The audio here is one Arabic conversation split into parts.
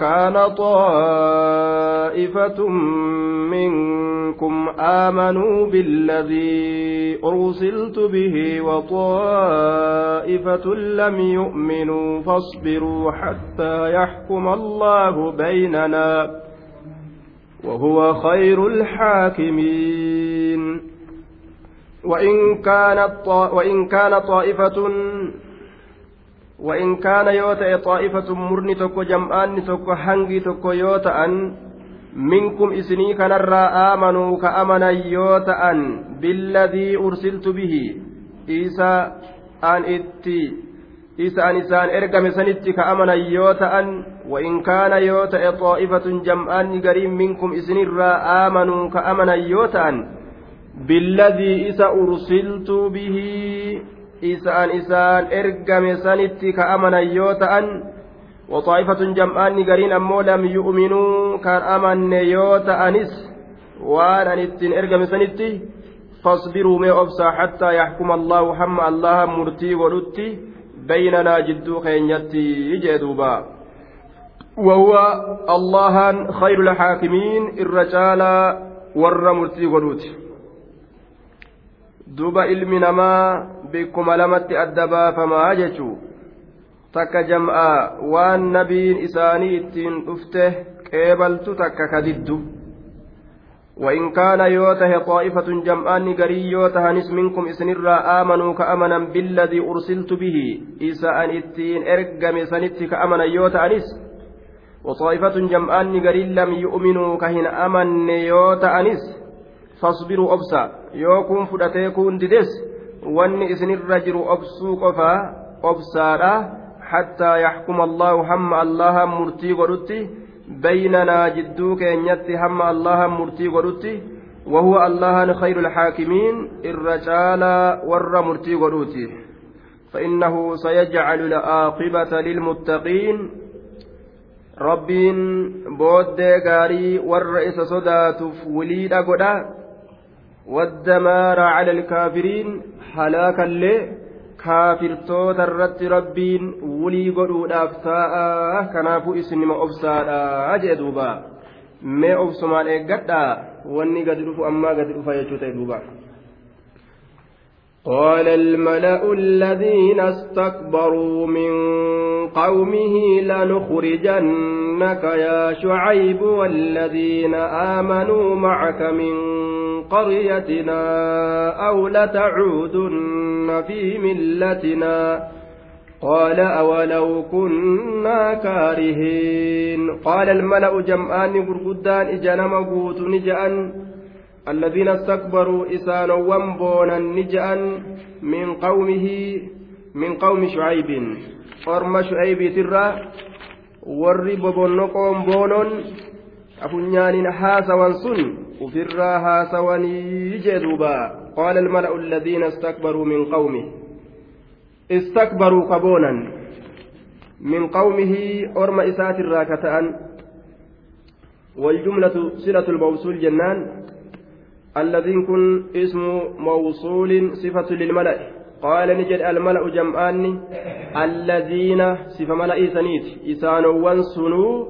كان طائفة منكم آمنوا بالذي أرسلت به وطائفة لم يؤمنوا فاصبروا حتى يحكم الله بيننا وهو خير الحاكمين. وإن كانت وإن كان طائفة وإن كان يوتا طائفة مرني تكو جمعان تكو حنجي تكو يوتا أن منكم إسني كان آمنوا كأمنا يوتا أن بالذي أرسلت به. إيسى أن إتي إيسى أن إسان إرقم سنتي كأمنا يوتا أن وإن كان يوتا طائفة جمعان قريب منكم إسني آمنوا كأمنا يوتا أن بالذي إسى أرسلت به. Isaan isaan ergame sanitti ka amanan yoo ta'an waxaa'ifatun jam'aanni gariin ammoo lam yu'minuu kan amanne yoo ta'anis waan an ittiin ergame sanitti fasbiruu mee obsaa hattaa yaxkuma allaahu hamma allaha murtii godhutti baynanaa jidduu keenyatti jee duuba وهو الله خير الحاكمين الرجال ور مرتي ودوت duba ilmi namaa bikkuma lamatti adda baafamaa jechuu takka jam'aa waan nabiin isaanii ittiin dhufte qeebaltu takka kadiddu وإن كان يوته طائفة جمعان قري يوتهنس منكم إسنرا آمنوا كأمنا بالذي أرسلت به إسا أن إتين إرقم سنت كأمنا يوتهنس وطائفة جمعان قري لم يؤمنوا كهن أمن fasbiruu obsa yoo kun fudhatee kun dides wanni isinirra jiru obsuu qofaa obsaadha hattaa yaxkuma allaahu hamma allaha murtii godhutti baynanaa jidduu keenyatti hamma allaha murtii godhutti وهو الله خير الحاكمين الرجال ور مرتي قدوتي فإنه سيجعل العاقبة للمتقين ربين بود غاري ور إس صداتف وليد قدا والدمار على الكافرين هلاكا لي kaafirtoota irratti rabbiin wulii godhuudhaaf taa'a kanaafuu isinima obsaadha jee duuba mee obsumaan eeggadha wanni gadi dhufu ammaa gadi dhufa jechuu ta'e duuba قال الملأ الذين استكبروا من قومه لنخرجنك يا شعيب والذين آمنوا معك من قريتنا أو لتعودن في ملتنا قال أولو كنا كارهين قال الملأ جمعان برقدان إجنم قوت نجأن الذين استكبروا إسانا وانبونا نجأا من قومه من قوم شعيب أرم شعيب ترى boonon afunyaanin haasawan sun ufirraa haasawanii jee duuba qaala almala'u alladhiina istakbaruu min qawmi istakbaruu kaboonan min qawmihi orma isaatirraa ka ta'an والجملة صلة الموصول جنان الذين كن اسم موصول صفة للملأ. قال نجد الملأ جمعان. الذين صفة ملأ سنيت. إسانوا سنو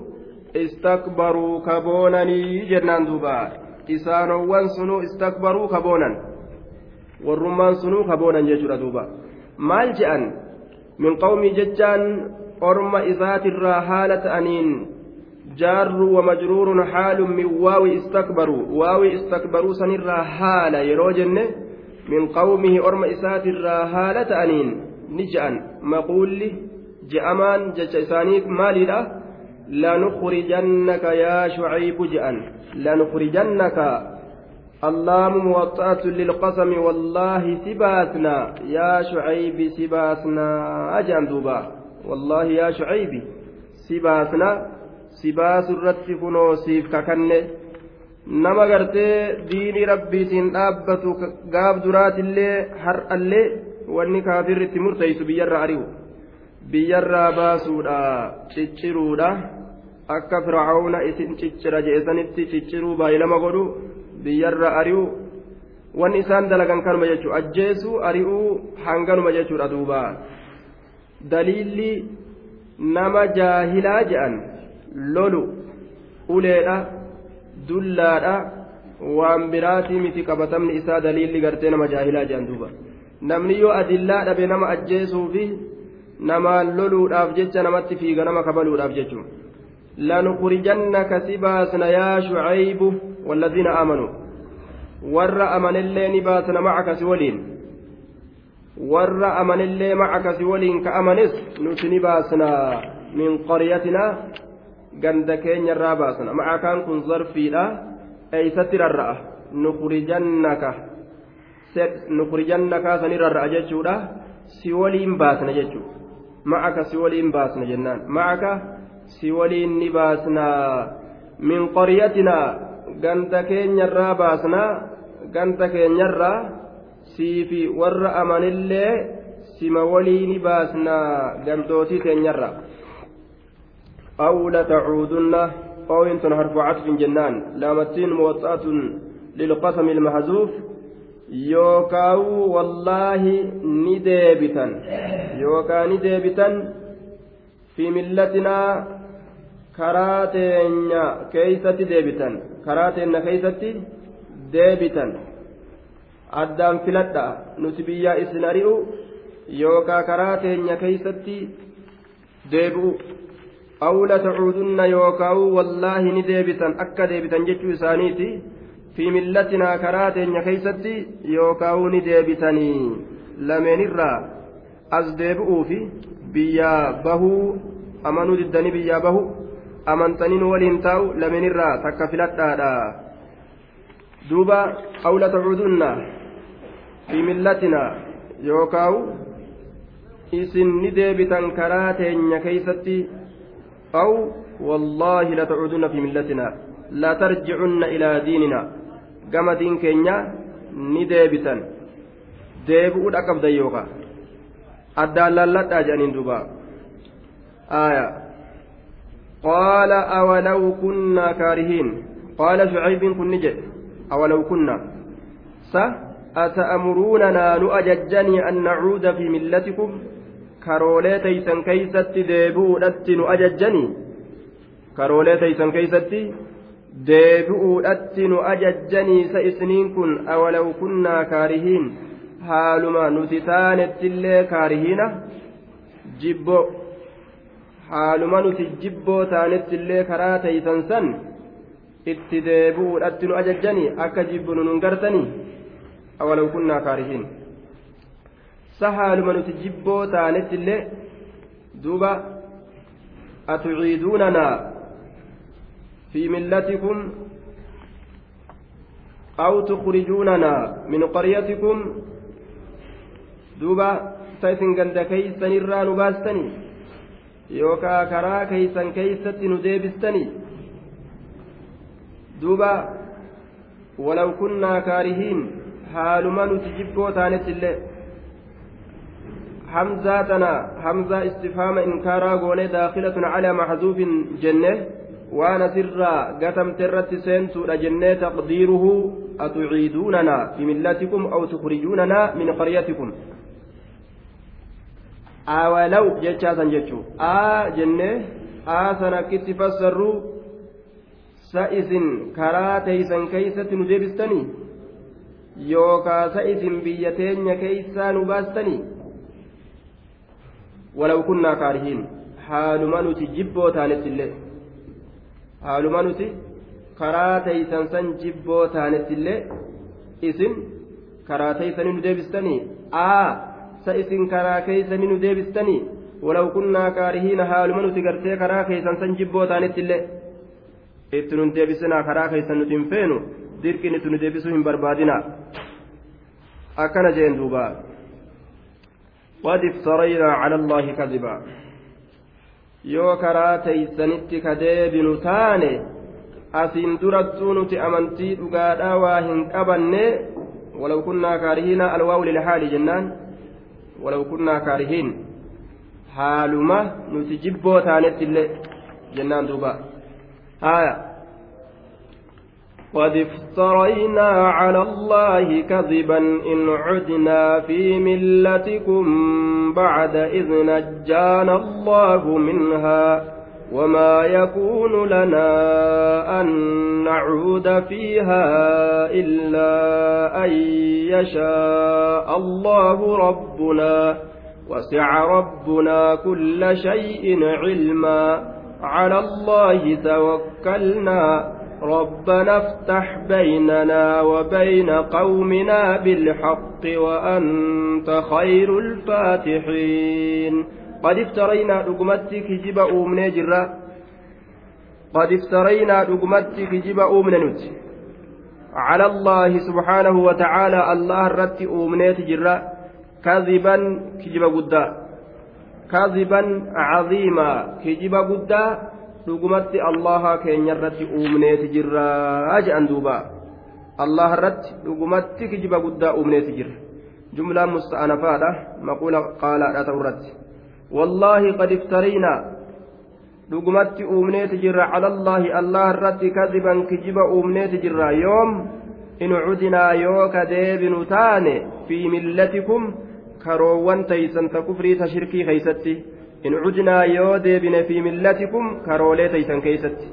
استكبروا كبونني. جنان دوبا. إسانوا سنو استكبروا كبونا والرمان سنو كبونا جيشورا دوبا. je'an min qawmii jechaan orma isaatirraa haala ta'aniin جار ومجرور حال من واو استكبروا. واو استكبروا سنرا حال يروجن من قومه أرم إسات الراهالة أنين نجأن. مقول جأمان جج إسانيك مالي لا. لنخرجنك يا شعيب جأن. لنخرجنك. اللام موطأة للقسم والله سباتنا. يا شعيب سباتنا. أجأن دوبا. والله يا شعيب سباتنا. Si baasu irratti kunoo siif kakanne nama gartee diinii rabbiitiin dhaabbatu gaaf duraatillee har'allee wanni kaafirri itti murteessu biyyarraa ari'u. Biyyarraa baasuudha cicciruudha. Akka fircauna isin ciccira je'esanitti cicciruu baay'ilama godhu biyyarraa ari'u. Wanni isaan dalagan kanuma jechuudha ajjeesuu ari'uu hanganuma jechuudha duuba. Daliilli nama jaahilaa je'an. Lolu uleedha dullaadha waan biraatii miti qabatamni isaa daliilli gartee nama jaahilaa jedhan duuba. Namni yoo adillaa dhabe nama ajjeesuu fi namaan loluudhaaf jecha namatti fiiga nama kabaluudhaaf jechuun. Lanukhrijannaka si baasna yaa shucaybu walladiina aamanuu warra amanillee ni baasna macaka si waliin. Warra amanillee macaka si waliin ka amanis nuti ni baasna min qaryatinaa ganda keenyarraa baasna macakaan kun zarfiidha eeysatti rarra'a nukhrijannaka nukhrijannaka sani rarra'a jechuudha si waliin baasna jechuudha macaka si waliin baasna jennaan macaka si waliin ni baasna min qaryatinaa ganda keenyarraa baasna ganda keenyarraa siifi warra amanillee sima waliini baasna gandootii keenyarraa أو لتعودن أو إن حرف عطف جنان لامتين موطأة للقسم المحذوف يوكاو والله نديبتا يوكا نديبتا في ملتنا كراتين كيست ديبتا كراتين كيست ديبتا addaan filadha nuti biyyaa isin ari'u yookaa karaa teenya keeysatti deebi'u aw latacuudunna yookaa'u wallaahi ni deebitan akka deebitan jechuu isaaniiti fi millatinaa karaa teenya keeysatti yookaa'u ni deebitanii lameenirraa as deebi'uu fi biyyaa bahuu amanuu diddanii biyyaa bahu amantaniin waliin taa'u lameenirraa takka filadhaadha duuba aw latacuudunna fi millatinaa yookaa'u isin ni deebitan karaa teenya keeysatti أو والله لتعودن في ملتنا لا ترجعن إلى ديننا. كما دين كينيا نديبتا ديبؤ أكب ديوكا أدى لالت أجانين دوبا. آية. قال أولو كنا كارهين. قال شعيب كن نجد أولو كنا. س أتأمروننا نؤججني أن نعود في ملتكم؟ Karoolee taysan keeysatti deebi'uudhatti nu ajajjanii? Karoolee taysan keeysatti deebi'uudhatti nu ajajjanii sa isiniin kun awalaw kunnaa kaarihiin? Haaluma nuti taanettillee kaarihiina jibbo haaluma nuti jibboo taanettillee karaa taysan san itti deebi'uudhatti nu ajajjanii? Akka jibbu nu nun gartanii? Awalaw kunnaa kaarihiin sahaaluma nuti jibboo taanetti illee duuba atuciiduunanaa fi millatikum aw tukhrijuunanaa min qaryatikum duuba ta isin ganda keeysanirraa nu baastanii yookaa karaa keeysan keeysatti nu deebistanii duuba walaw kunnaa kaarihiin haaluma nuti jibboo taanetti illee همزة تنا همزة استفهام إنكارا قولي داخلة على محذوف جنة وأنا سرا قتم ترت سنسو جنة تقديره أتعيدوننا في ملتكم أو تخرجوننا من قريتكم؟ أولو جتشا جتشو آ جنة آ سنكت فسروا سائسن كراتيسن كيسة نجيبستني يوكا سائسن بيتين كيسة نباستني ولو walaw kunnaa kaarihiin. Haaluma nuti jibboo taanettillee haaluma nuti karaa teeysan san jibboo taanettillee isin karaa teeysanii nu deebistanii? Aa sa isin karaa keeysanii nu deebistanii? Walaw kunnaa kaarihiina haaluma nuti gartee karaa keeysan san jibboo taanettillee itti nun deebisinaa karaa keeysan nuti hin feenu. Dirqin itti nu deebisuu hin barbaadinaa. Akkana jeen duubaa قد افترينا على الله كذبا yoo karaa teeysanitti kadeebinu taane asiin durattuu nuti amantii dhugaadhaa waa hin qabanne walaw kunnaa kaarihiina alwaawu lilhaali jennaan walaw kunnaa kaarihiin haaluma nuti jibboo taanetti illee jennaan duuba haya قد افترينا على الله كذبا إن عدنا في ملتكم بعد إذ نجانا الله منها وما يكون لنا أن نعود فيها إلا أن يشاء الله ربنا وسع ربنا كل شيء علما على الله توكلنا ربنا افتح بيننا وبين قومنا بالحق وأنت خير الفاتحين قد افترينا رقمتك كجب أومنا جرا قد افترينا رقمتك كجب أومنا نت على الله سبحانه وتعالى الله الرت أومنا جرا كذبا كجب قدا كذبا عظيما كجب قدا dhugumatti allaha keenya irratti uumneeti jirraa je'an duuba allaha irratti dhugumatti kijiba guddaa uumneeti jirra jumlaan musta'anafaadha maquula qaalaadha ta'u irratti wallaahi qad iftariinaa dhugumatti uumneeti jirra calallaahi allaha irratti kadiban kijiba uumneeti jirra yoom in cudinaa yoo ka deebinu taane fi millatikum karoowwan taysan ta kufrii ta shirkii keeysatti in cudnaa yoo deebine fi millatikum karoolee taysan keeysatti.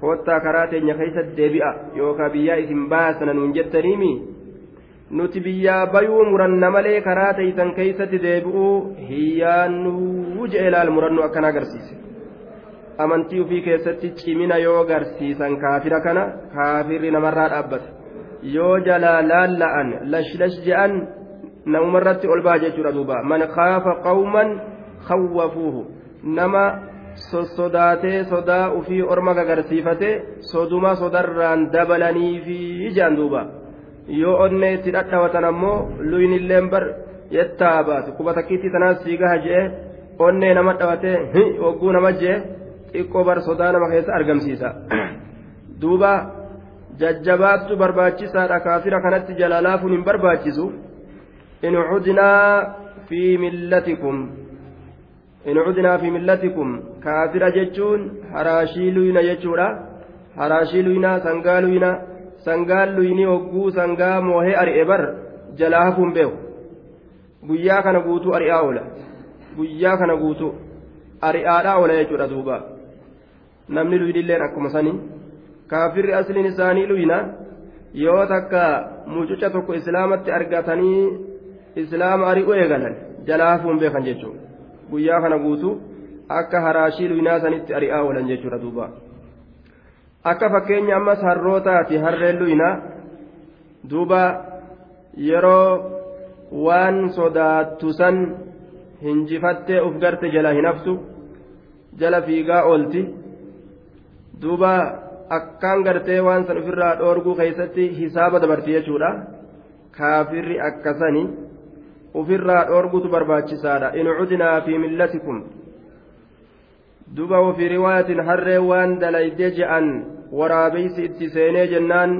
Koottaa karaa teenya keeysatti deebi'a. Yookaa biyyaa isin baasana nuun jettaniimi nuti biyyaa bayuu muranna malee karaa taysan keeysatti deebi'uu hiyyaannuu je'e laal murannoo akkana agarsiise. Amantii ufii keessatti cimina yoo garsiisan kaafira kana kaafirri namarraa dhaabbata. Yoo jalaa laalla'an lashlash je'an namumarratti ol baa jechuudha duuba. Man khaafa qawman khawwafuuhu. Nama sossodaatee sodaa ufii orma gagarsiifate soduma sodarraan dabalaniifi ijaan duuba. Yoo onnee itti dhadhawatan ammoo luyinilleen bar yettaa baatu kuba takkiitti tanaas siigaha je'e. Onnee nama dhawatee hogguu nama je'e xiqqoo bar sodaa nama keessa argamsiisa. Duuba jajjabaattu barbaachisaadha. Kaafira kanatti jalaalaafuun hin barbaachisu. In cudnaa fi millatikum in cudnaa fi millatikum kaafira jechuun haraashii luyna jechuudha. Haraashii luyna sangaa luyna sangaan luyni hogguu sangaa moohee ari'e bar jalaa hafuun beeku. Guyyaa kana guutuu ari'aa oola guyyaa kana guutuu ari'aadhaa oola jechuudha duuba. Namni luynilleen akkuma sanii kaafirri asliin isaanii luyna yoo takka mucuca tokko islaamatti argatanii islaama ari'u eegalan jalaa hafuun beekan jechuudha guyyaa kana guutuu akka haraashii luynaa sanitti ari'aa oolan jechuudha duuba. Akka fakkeenya ammas harrootaati harreen luynaa duuba yeroo waan sodaattu san hinjifattee uf garte jala hin haftu jala fiigaa oolti. Duuba akkaan gartee waan san ofirraa dhoorguu keessatti hisaaba dabarti jechuudha. Kaafirri akkasani ofirraa dhoorgutu barbaachisaadha. In cudnaa fi millatikum. Duba wafii riwaayatin harree waan dalayde je'an waraabeysi itti seenee jennaan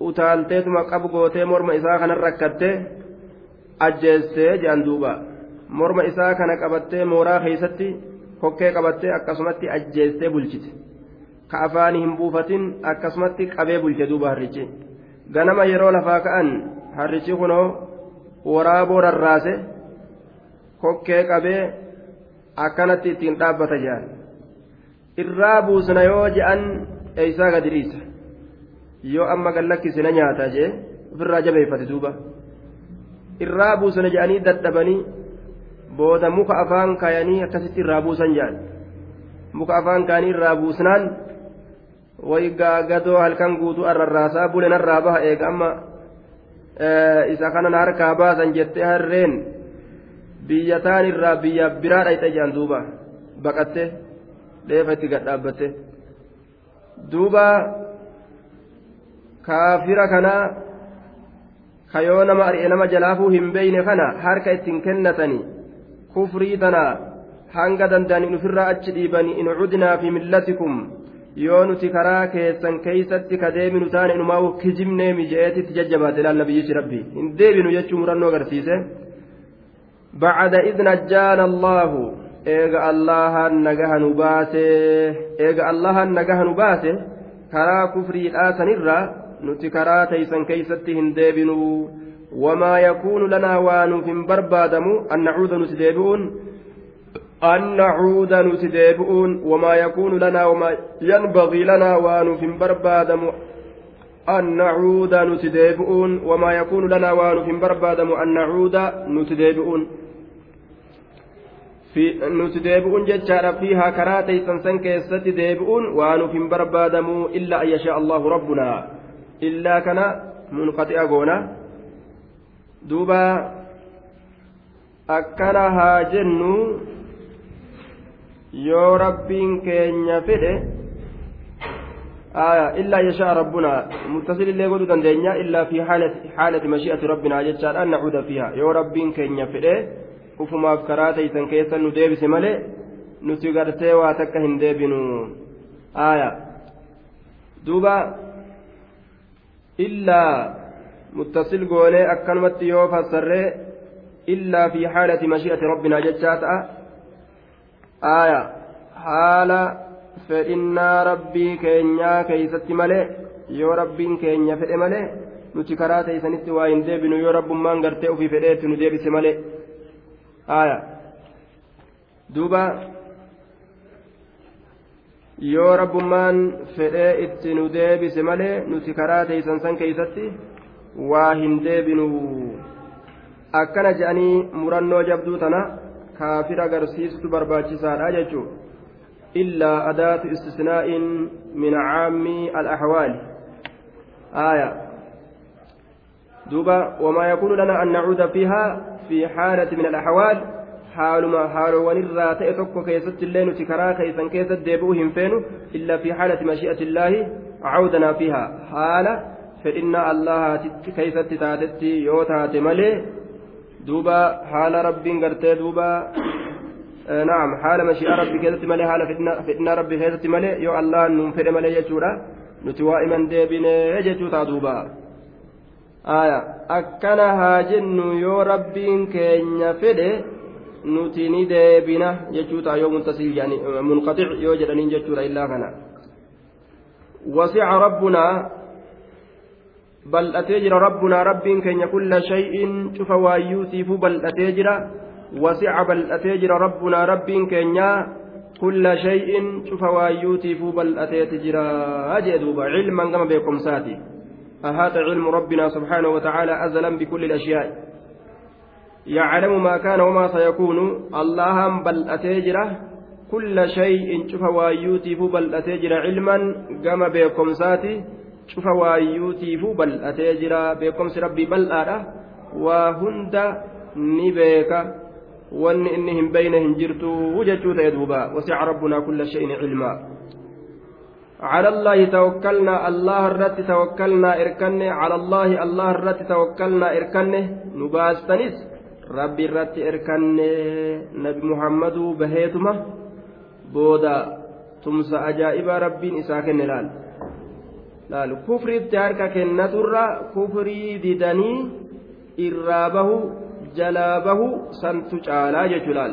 utaalteetuma qabu gootee morma isaa kanan rakkatte ajjeestee je'an duuba. Morma isaa kana qabattee mooraa keeysatti kokkee qabattee akkasumatti ajjeestee bulchite. Ka afaanii hin buufatin akkasumatti qabee bulche duuba harrichi. Ganama yeroo lafaa ka'an harrichi kunoo waraaboo rarraase kokkee qabee akkanatti ittiin dhaabbata jedhan irraa buusna yoo je'an eeysaa gadi dhiisa. Yoo amma gallakkisina nyaata jee ofirraa jabeeffate duuba. Irraa buusna je'anii dadhabanii booda muka afaan kaayanii akkasitti irraa buusan jedhan muka afaan kaanii irraa buusnaan way gaagadoo halkan guutuu arrarraasaa bule narraa baha eega amma isa kanan harkaa baasan jettee harreen biyya taan irraa biyya biraa dhayxe jedhan duuba baqatte dheefa itti gadhaabbatte duuba kaafira kanaa kayoo nama ari'e nama jalaafuu hin beeyne kana harka ittiin kennatanii kufrii tana hanga danda'aniin ofirraa achi dhiibanii in cudnaa fi millatikum yoo nuti karaa keessan keeysatti ka deebinu taane inumaa kijibnee mije'eetitti jajjabaate ilaal nabiyyichi rabbi hin deebinu jechuu murannoo agarsiise. Bacda id najjaana allaahu eega allahan nagaha nu baase eega allahan nagaha nu baase karaa kufriidhaa sanirraa nuti karaa teeysan keeysatti hin deebinu. Wamaa yakuunu lanaa waa nuuf hin barbaadamu an nacuuda nuti deebi'uun أن نعود نتدابؤون وما يكون لنا وما ينبغي لنا وأن بربادم أن نعود نتدابؤون وما يكون لنا وأن بربادم أن نعود jechaadha fiihaa karaa teeysan san keessatti deebi'uun waa nuuf hin barbaadamuu illaa an yashaa allahu rabbunaa illaa kana munqaxi'a goona duuba akkana haa jennu yoo rabbiin keenya fedhe illaa yashaa rabbunaa muttasil illee godhuu dandeenya illaa fi haalati mashi'ati rabbinaa jechaadha an nacuuda fiihaa. Yoo rabbiin keenya fedhe ufumaaf karaa teeysan keessa nu deebise malee nuti gartee waa takka hin deebinu. Aaya duuba illaa muttasil goonee akkanumatti yoo fassarree illaa fi haalati mashi'ati rabbinaa jechaa ta'a aaya haala fedhinnaa rabbii keenyaa keeysatti malee yoo rabbiin keenya fedhe malee nuti karaa teeysanitti waa hin deebinu yoo rabbummaan gartee ufii fedheetti nu deebise malee. Aya. Duuba. Yoo rabbummaan fedhee itti nu deebise malee nuti karaa teeysan san keeysatti waa hin deebinu. Akkana je'anii murannoo jabduu tana kaafira agarsiistu barbaachisaadha jechuu illaa adaatu istisnaa'in min caammi alaxwaali aya duuba wamaa yakuunu lana an nacuuda fiihaa في حالة من الأحوال حالما حالوان الراتئ تكو كيست الله نتكرا كيسا كيست ديبوهم فينو إلا في حالة مشيئة الله عودنا فيها حالة فإن الله كيست duuba haala rabbiin gartee duuba naam haala mashi'a rabbi keessatti malee haala fidnaa rabbi keessatti malee yoo allah nuun fedhe malee jechuudha nuti waa iman deebinee jechuu taa duuba. Aya akkana haa jennu yoo rabbiin keenya fedhe nuti ni deebina jechuu taa yoo muntasii yani munqaxic yoo jedhaniin jechuudha illaa kana. Wasica rabbunaa bal'atee jira rabbunaa rabbiin keenya kulla shay'in cufa waayyuutiifuu bal'atee jira wasica bal'atee jira rabbunaa rabbiin keenya kulla shay'in cufa waayyuutiifuu bal'ateeti jira jee duuba cilman gama beekumsaati أهات علم ربنا سبحانه وتعالى أزلا بكل الأشياء يعلم ما كان وما سيكون اللهم بل أتجره كل شيء شوف وايوتيف بل أتجر علما قام بكم ساتي شوف وايوتيف بل أتجر بكم ربي بل أرى وهند نبيك وأن إنهم بينهم جرتوا وجدوا يدوبا وسع ربنا كل شيء علما. على الله توكلنا الله الرت توكلنا إركنه. على الله الله الرت توكلنا إركنه. نباستنس ربي الرت إركنه. نبي محمد بهيتما. بودا. تمسى أجائب ربي إساكن لال لال كفر ابتهارك كنتر كفري ددني إرابه جلابه سنت تعالى جلال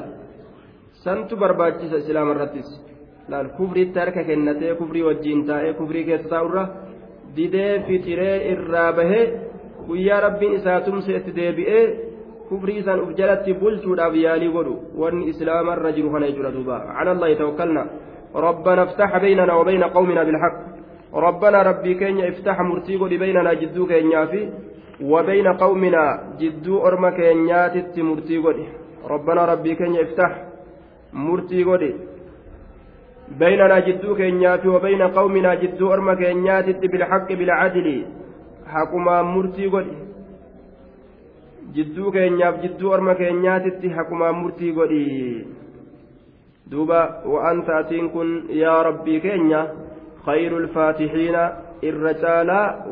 سنت برباجس إسلام الرتس laal kufriitti harka kennatee kufrii wajjiin taa'ee kufrii keessa taa'urra didee fitiree irraa bahee guyyaa rabbiin isaa tumse itti deebi'ee kufrii isaan uf jalatti bulchuudhaaf yaalii godhu wanni islaamarra jiru kana jechuudha duuba cala allahi tawakkalna ربنا افتح بيننا وبين قومنا بالحق rabbanaa rabbii keenya iftaxa murtii godhi baynanaa jidduu keenyaa fi wabayna qawminaa jidduu orma keenyaatitti murtii godhi rabbanaa rabbii keenya iftax murtii godhi baynanaa jidduu keenyaa fi wabayna qawminaa jidduu orma keenyaatitti bilxaqqi bilcadli haqumaan murtii godhi jidduu keenyaaf jidduu orma keenyaatitti haqumaan murtii godhi duuba wa'anta atiin kun yaa rabbii keenya خير الفاتحين الرجال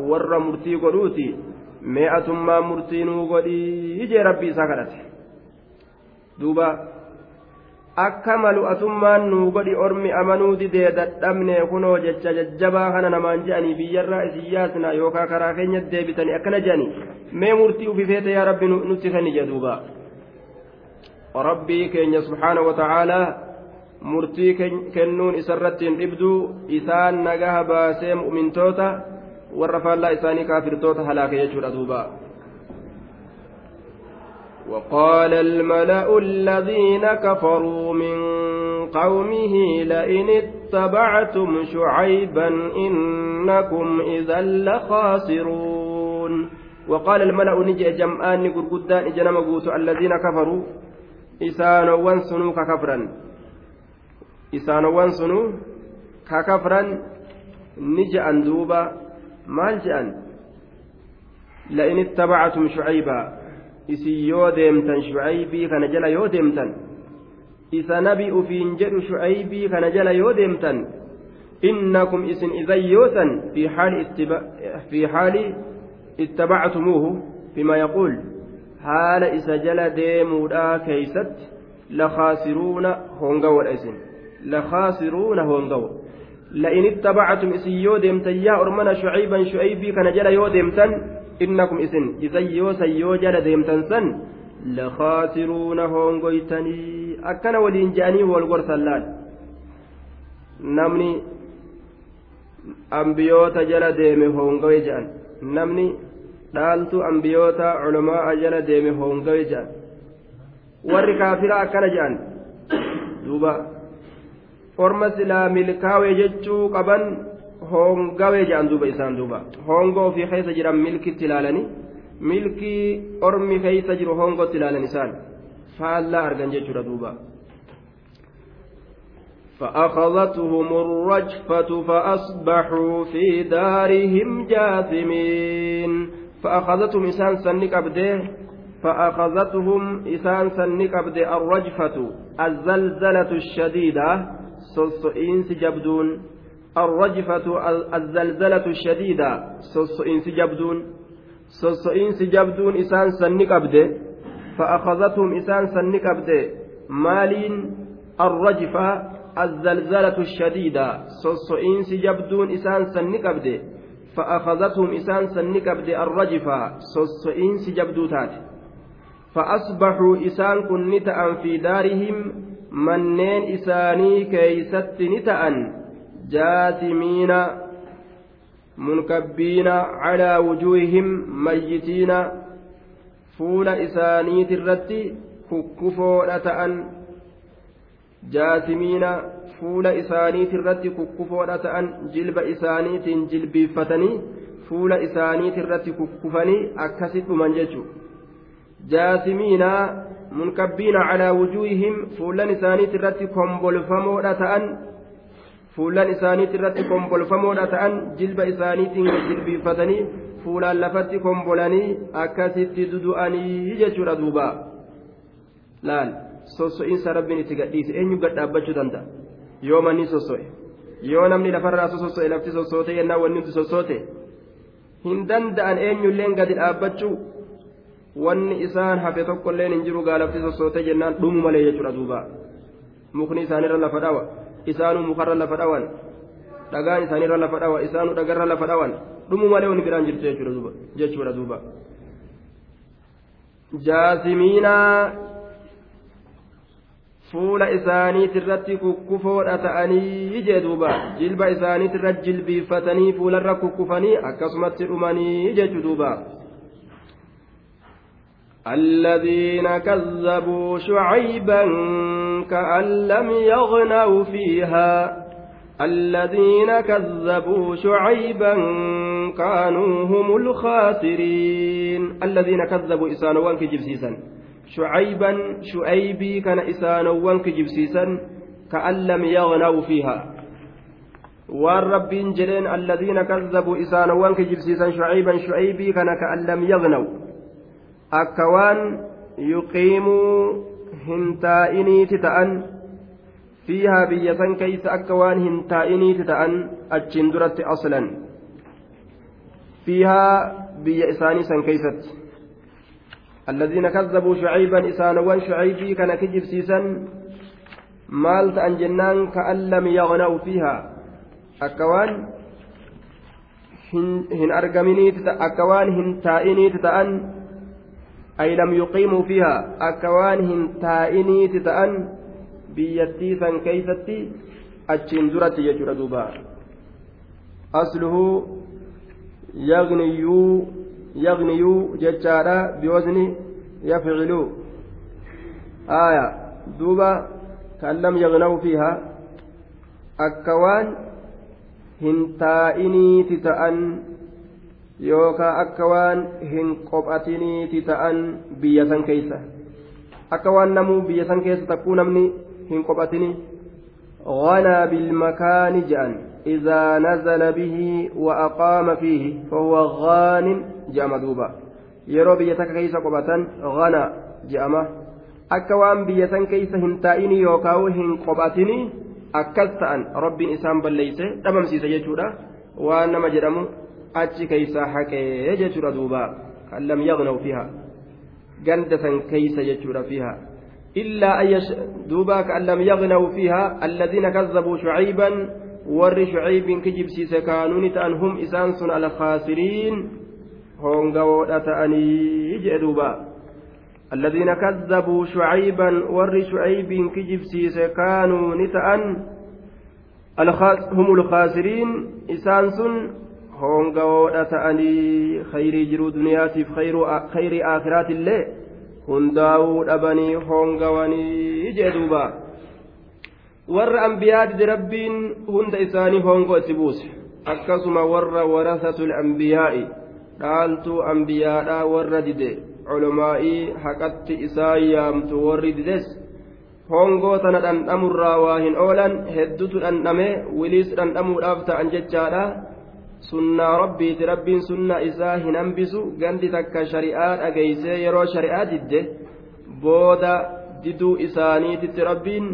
ور مرتي قدوتي مئة ما مرتينو قد يجي ربي سكرت دوبا akka malu'atummaan nuu godhi ormi amanuu didee dadhabne kunoo jecha jajjabaa kana namaan je'anii biyyarraa isin yaasna yookaan karaa keenyatti deebitanii akkana je'anii mee murtii ufifeete yaa rabbi nutti kenni jedhuuba rabbii keenya subhaana wata'aalaa murtii kennuun isarratti hin dhibduu isaan nagaha baasee mu'mintoota warra faallaa isaanii kaafirtoota halaake jechuudha duuba وقال الملأ الذين كفروا من قومه لئن اتبعتم شعيبا إنكم إذا لخاسرون وقال الملأ نجي جمعان قرقدان إجنا مقوس الذين كفروا إسانوا سنو ككفرا إسانوا سنو ككفرا نجي أندوبا مال جأن لئن اتبعتم شعيبا isin yoo deemtan shucaybii kana jala yoo deemtan isa nabi ufiin jedhu shucaybii kana jala yoo deemtan innakum isin idan yootan fi haali ittabactumuuhu bima yaquul haala isa jala deemuudhaa keeysatti lakhaasiruuna hongawoodha isin lakhaasiruuna hongawo لئن اتبعتم إسن يو ديمتن يا أرمنا شعيبا شعيبي كان جل يو ديمتن isan yoo san yoo jala deemtan san lakhaasiruuna hongoytanii akkana waliin je'anii wal gorsan laal namni ambiyoota jala deeme hongawe je'an namni dhaaltu ambiyoota culamaa jala deeme hongawe je'an warri kaafira akkana je'an duuba orma silaa milkaawe jechuu qaban hongawee jedhan duuba isaan duuba hongoo ofii keessa jiran milkitti ilaalanii milkii ormi keessa jiru hongootti ilaalan isaan faallaa argan jechuudha duuba. فأخذتهم الرجفة فأصبحوا في دارهم جاثمين فأخذتهم إسان سنك أبده فأخذتهم إسان سنك أبده الرجفة الزلزلة الشديدة سلسئين جبدون الرجفة الزلزلة الشديدة. سوسئين سجبدون. سوسئين سجبدون إسان سنك أبدي فأخذتهم إسان سنك أبدي مالين الرجفة الزلزلة الشديدة. سوسئين سجبدون إسان سنك أبدي فأخذتهم إسان سنك أبدي الرجفة. سوسئين سجبدوتات. فأصبحوا إسان كن نتأن في manneen isaanii keeysatti ni ta'an. Jaasimiina munkabbiina calaa wujuuhihim mayyitiina fuula isaaniiti irratti kukkufoodha ta'an. Jaasimiina fuula isaaniiti irratti kukkufoodha ta'an. Jilba isaaniitiin jilbiiffatanii fuula isaaniiti irratti kukkufanii akkasi dhuman jechu jaasimiinaa munkabbiina calaa wujuuhihim fuullan isaaniit irratti kombolfamoodha ta'an fuullan isaaniit irratti kombolfamoodha ta'an jilba isaaniitiin jilbiifatanii fuulaan lafatti kombolanii akkasitti dudu'anii jechuudha duuba laal sosso'iinsa rabbiin itti gadhiise eenyu gadhaabbachuu danda'a yoo manni sosso'e yoo namni lafarraa sosso'e lafti sossoote yennaa wanni hundi sossoote hin danda'an eenyulleen gadi dhaabbachuu wanni isaan hafe tokkolleen hin jiru gaalafti sossoote jennaan dhumu malee jechuudha duuba. Mukni isaanirra lafa dhawa. isaanuu mukarra lafa dhawan dhagaan isaaniirra lafa dhawa isaanuu dhagarra lafa dhawan dhumu malee wani biraan jirtu jechuudha duuba jaasimiinaa fuula isaaniitirratti kukkufoodha ta'anii jee duuba. Jilba isaaniitirra jilbiiffatanii fuularra kukkufanii akkasumatti dhumanii jechu duuba الذين كذبوا شعيبا كأن لم يغنوا فيها. الذين كذبوا شعيبا كانوا هم الخاسرين. الذين كذبوا إسانوان كجبسيسا شعيبا شعيبي كان إسانوان كجبسيسا كأن لم يغنوا فيها. والرب جلين الذين كذبوا إسانوان كجبسيسا شعيبا شعيبي كان كأن لم يغنوا. Akka waan yuqiimuu hin taa'iniiti ta'an fiihaa biyya san keeysa akka waan hin taa'iniiti ta'an achiin duratti aslan fiihaa biyya isaanii san keeysatti الذين كذبوا شعيبا إسانوان شعيبي كان كجب سيسن مال تأن جنان كأن لم يغنوا فيها أكوان هن أرقمني أكوان هن تائني تتأن أي لم يقيموا فيها أكوانهم تائني تتأن بيتي سن كيستي أتشين درت يجر دوبا. أصله يغنيو يغنيو ججارا بوزن يفعلوا آية. دوبا كأن لم يغنوا فيها أكوان هنتائني تتأن yookaan akka waan hin qophatiniiti ta'an biyya san keeysa akka waan namuu biyya san keessa takkuu namni hin qophatini غنى بالمكان جأن إذا نزل به وأقام فيه فهو غان جأم دوبا يرو بيتك كيس قبة غنى san keeysa hin taa'ini yookaan hin qophatini akkas ta'an rabbiin isaan balleeyse dhabamsiisa jechuudha waan nama jedhamu achi keeysaa haqee jechuudha duuba kan lam yagnaw fiha ganda san keeysa jechuudha fiha illaa an duuba kan lam yagnaw fiha alladhiina kazzabuu shucayban warri shucaybin kijibsiise kaanuuni ta'an hum isaan sun alkhaasiriin hongawoodha ta'anii jee duuba الذين كذبوا شعيبا ور شعيب كجبسيس كانوا نتأن هم الخاسرين إسانسون hongawoodha ta'anii khayrii jiruu duniyaatiif khayrii aakhiraatillee hundaa'uu dhabanii hongawanii jee duuba. Warra ambiyaa dide rabbiin hunda isaanii hongoo itti buuse. Akkasuma warra warasatul ambiyaa'i dhaaltuu ambiyaadhaa warra dide. Culumaa'ii haqatti isaan yaamtu warri dides. Hongoo tana dhandhamurraa waa hin oolan heddutu dhandhame wiliis dhandhamuudhaaf ta'an jechaadha sunnaa rabbiiti rabbiin sunnaa isaa hin hambisu gandi takka shari'aa dhageeysee yeroo shari'aa didde booda diduu isaaniititti rabbiin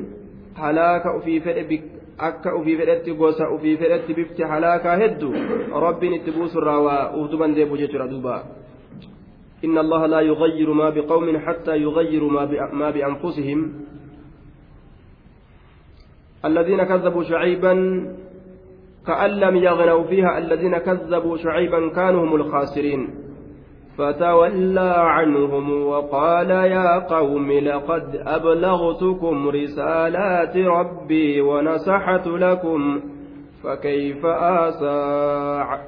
halaaka ufii fedhe akka ufii fedhetti gosa ufii fedhetti bifti halaakaa heddu rabbiin itti buusurraa waa uhduban deebu jechuudha duuba إن الله لا يغير ما بقوم حتى يغيروا ما بأنفسهم الذين كذبوا شعيبا كأن لم يغنوا فيها الذين كذبوا شعيبا كانوا هم الخاسرين. فتولى عنهم وقال يا قوم لقد أبلغتكم رسالات ربي ونصحت لكم فكيف آسى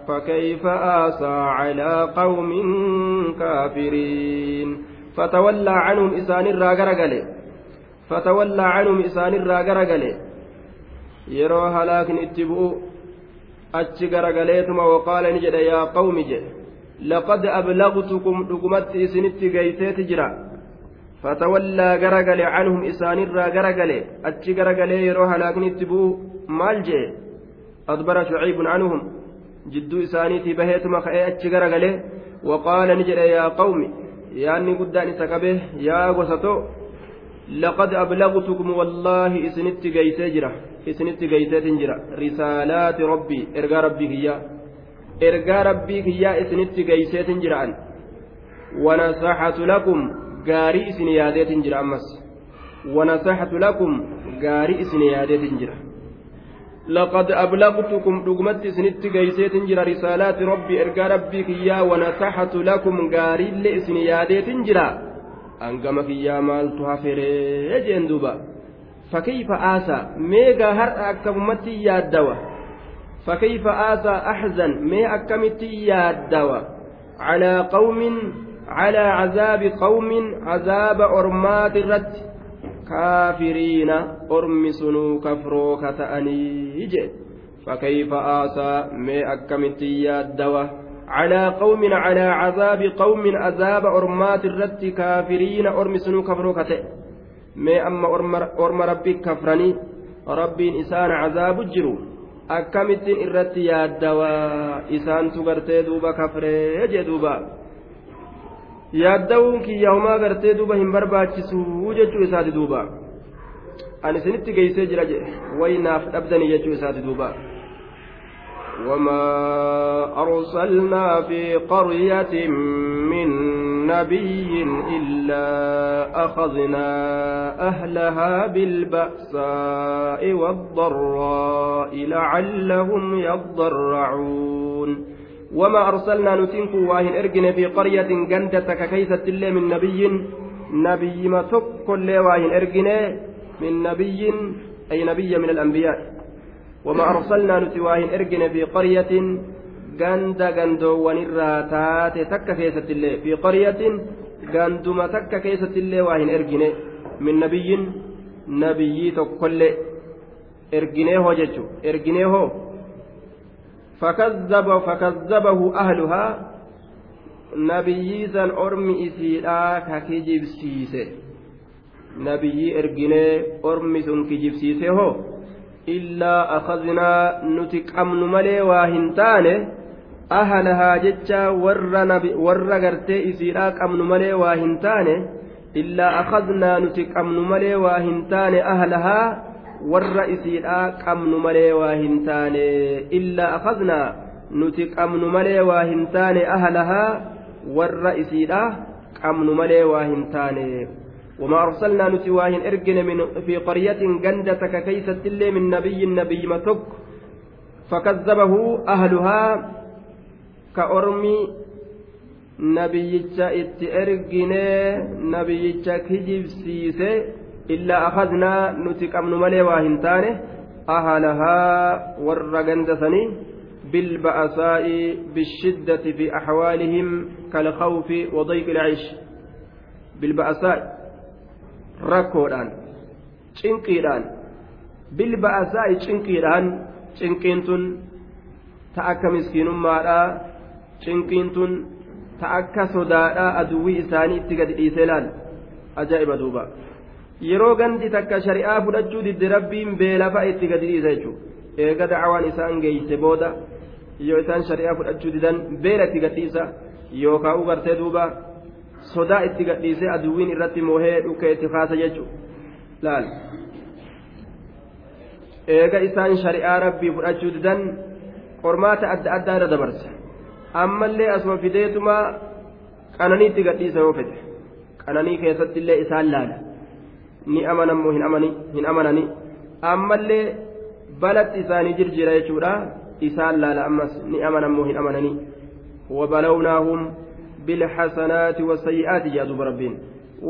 فكيف آسى على قوم كافرين. فتولى عنهم إسان الراجرجل فتولى عنهم إسان الراجرجل يرى هلاك اتبعوا achi garagaleetuma waqaala ni jedhe yaa qawmi jedhe laqad ablagtukum dhugumatti isinitti geyseeti jira fatawallaa garagale canhum isaanirraa garagale achi garagalee yeroo halaaknitti bu'u maal jee adbara shuciibun canhum jidduu isaaniitii baheetuma ka'ee achi garagalee waqaala ni jedhe yaa qawmi yaanni guddaan isa qabe yaa gosato jira isinitti geyseetin jira risaalaati rabbii ergaa rabbii kiyyaa ergaa rabbii kiyyaa isinitti geyseetin jira an wanasaxatu lakum gaarii isin yaadeetin jira ammas wanasaxatu lakum gaarii isin yaadeetin jira لقد أبلغتكم دقمت سنت جيسيت جرى رسالات ربي إرقى ربي كيا ونصحت لكم قاري لإسن ياديت جرى أنقمك يا مال تهافري جندوبا فكيف آسى ميغا هر أكمتي يا الدواء فكيف آسى أحزن مي أكمتي يا الدواء على قوم على عذاب قوم عذاب أرمات الرد كافرين أرمسنوا كفروك تأنيج فكيف آسى مي أكمتي يا على قوم على عذاب قوم عذاب أرمات الرد كافرين أرمسنوا كفروك تأنيج mee amma orma rabbi kafranii rabbiin isaan cazaabu jiru akkamittiin irratti yaaddawaa isaantu gartee duuba kafree jee duuba yaaddawuun kiyya homaa gartee duuba hin barbaachisu jechuu isaati duuba an isinitti geeysee jira jedhe waynaaf dhabdanii jechuu isaati duuba وما أرسلنا في قرية من نبي إلا أخذنا أهلها بالبأساء والضراء لعلهم يضرعون وما أرسلنا نتنك واهن إرجن في قرية جندتك كيسة الله من نبي؟ نبي ما تكل واهن إرجن من نبي؟ أي نبي من الأنبياء. وما أرسلنا نتواهن إرجن في قرية جند جندو ونراتات تك كيسة الله في قرية جندما تك كيسة الله واهن إرجن min nabiyyin nabiyyii tokkollee erginee hoo jechu erginee hoo fakazzabahu ahluhaa nabiyyii san ormi isiidhaa ka kijibsiise nabiyyii erginee ormi sun kijibsiise hoo illaa akaznaa nuti qabnu malee waa hin taane ahalahaa jecha warra gartee isiidhaa qabnu malee waa hin taane illaa akaznaa nuti qabnu malee waa hin taane ahalahaa warra isiidhaa qabnu malee waa hin taane illaa akaznaa nuti qabnu malee waa hin taane ahalahaa warra isiidhaa qabnu malee waa hin taane وما أرسلنا نتواهن إرجن من في قرية جندتك كيست اللي من نبي نبي متك فكذبه أهلها كأرمي نبيتش إت إرجن نبيتش كجيب سيسي إلا أخذنا نتك أمن ملي واهنتانه أهلها ور جندثني بالبأساء بالشدة في أحوالهم كالخوف وضيق العيش بالبأساء. Rakkoodhaan cinqiidhaan bilba'asaa'i cinqiidhaan cinqiin tun ta akka miskiinummaadhaa cinqiin tun ta akka sodaadhaa aduwwii isaanii itti gadi dhiisee laal ajaa'iba duuba yeroo gandi takka shari'aa fudhachuu didde rabbiin beelafa itti gadi dhiisa jechuudha eega dacwaan isaan geeyse booda yoo isaan shari'aa fudhachuu didan beela itti gadhiisa yookaan ugartee duuba. Sodaa itti gadhiisee aduwwiin irratti moohee dhukkee itti kaasa jechuudha laal? Eega isaan shari'aa rabbii fudhachuu didan qormaata adda addaa irra dabarsa. Ammallee asuma fideetuma qananii itti gadhiisa yoo fedhe qananii keessatti illee isaan laala. Ni amanammoo hin amananii ammallee balatti isaanii jirjira jechuudha. Isaan laala ammas ni amanammoo hin amananii wabalawnaahum بالحسنات والسيئات يا دوب ربين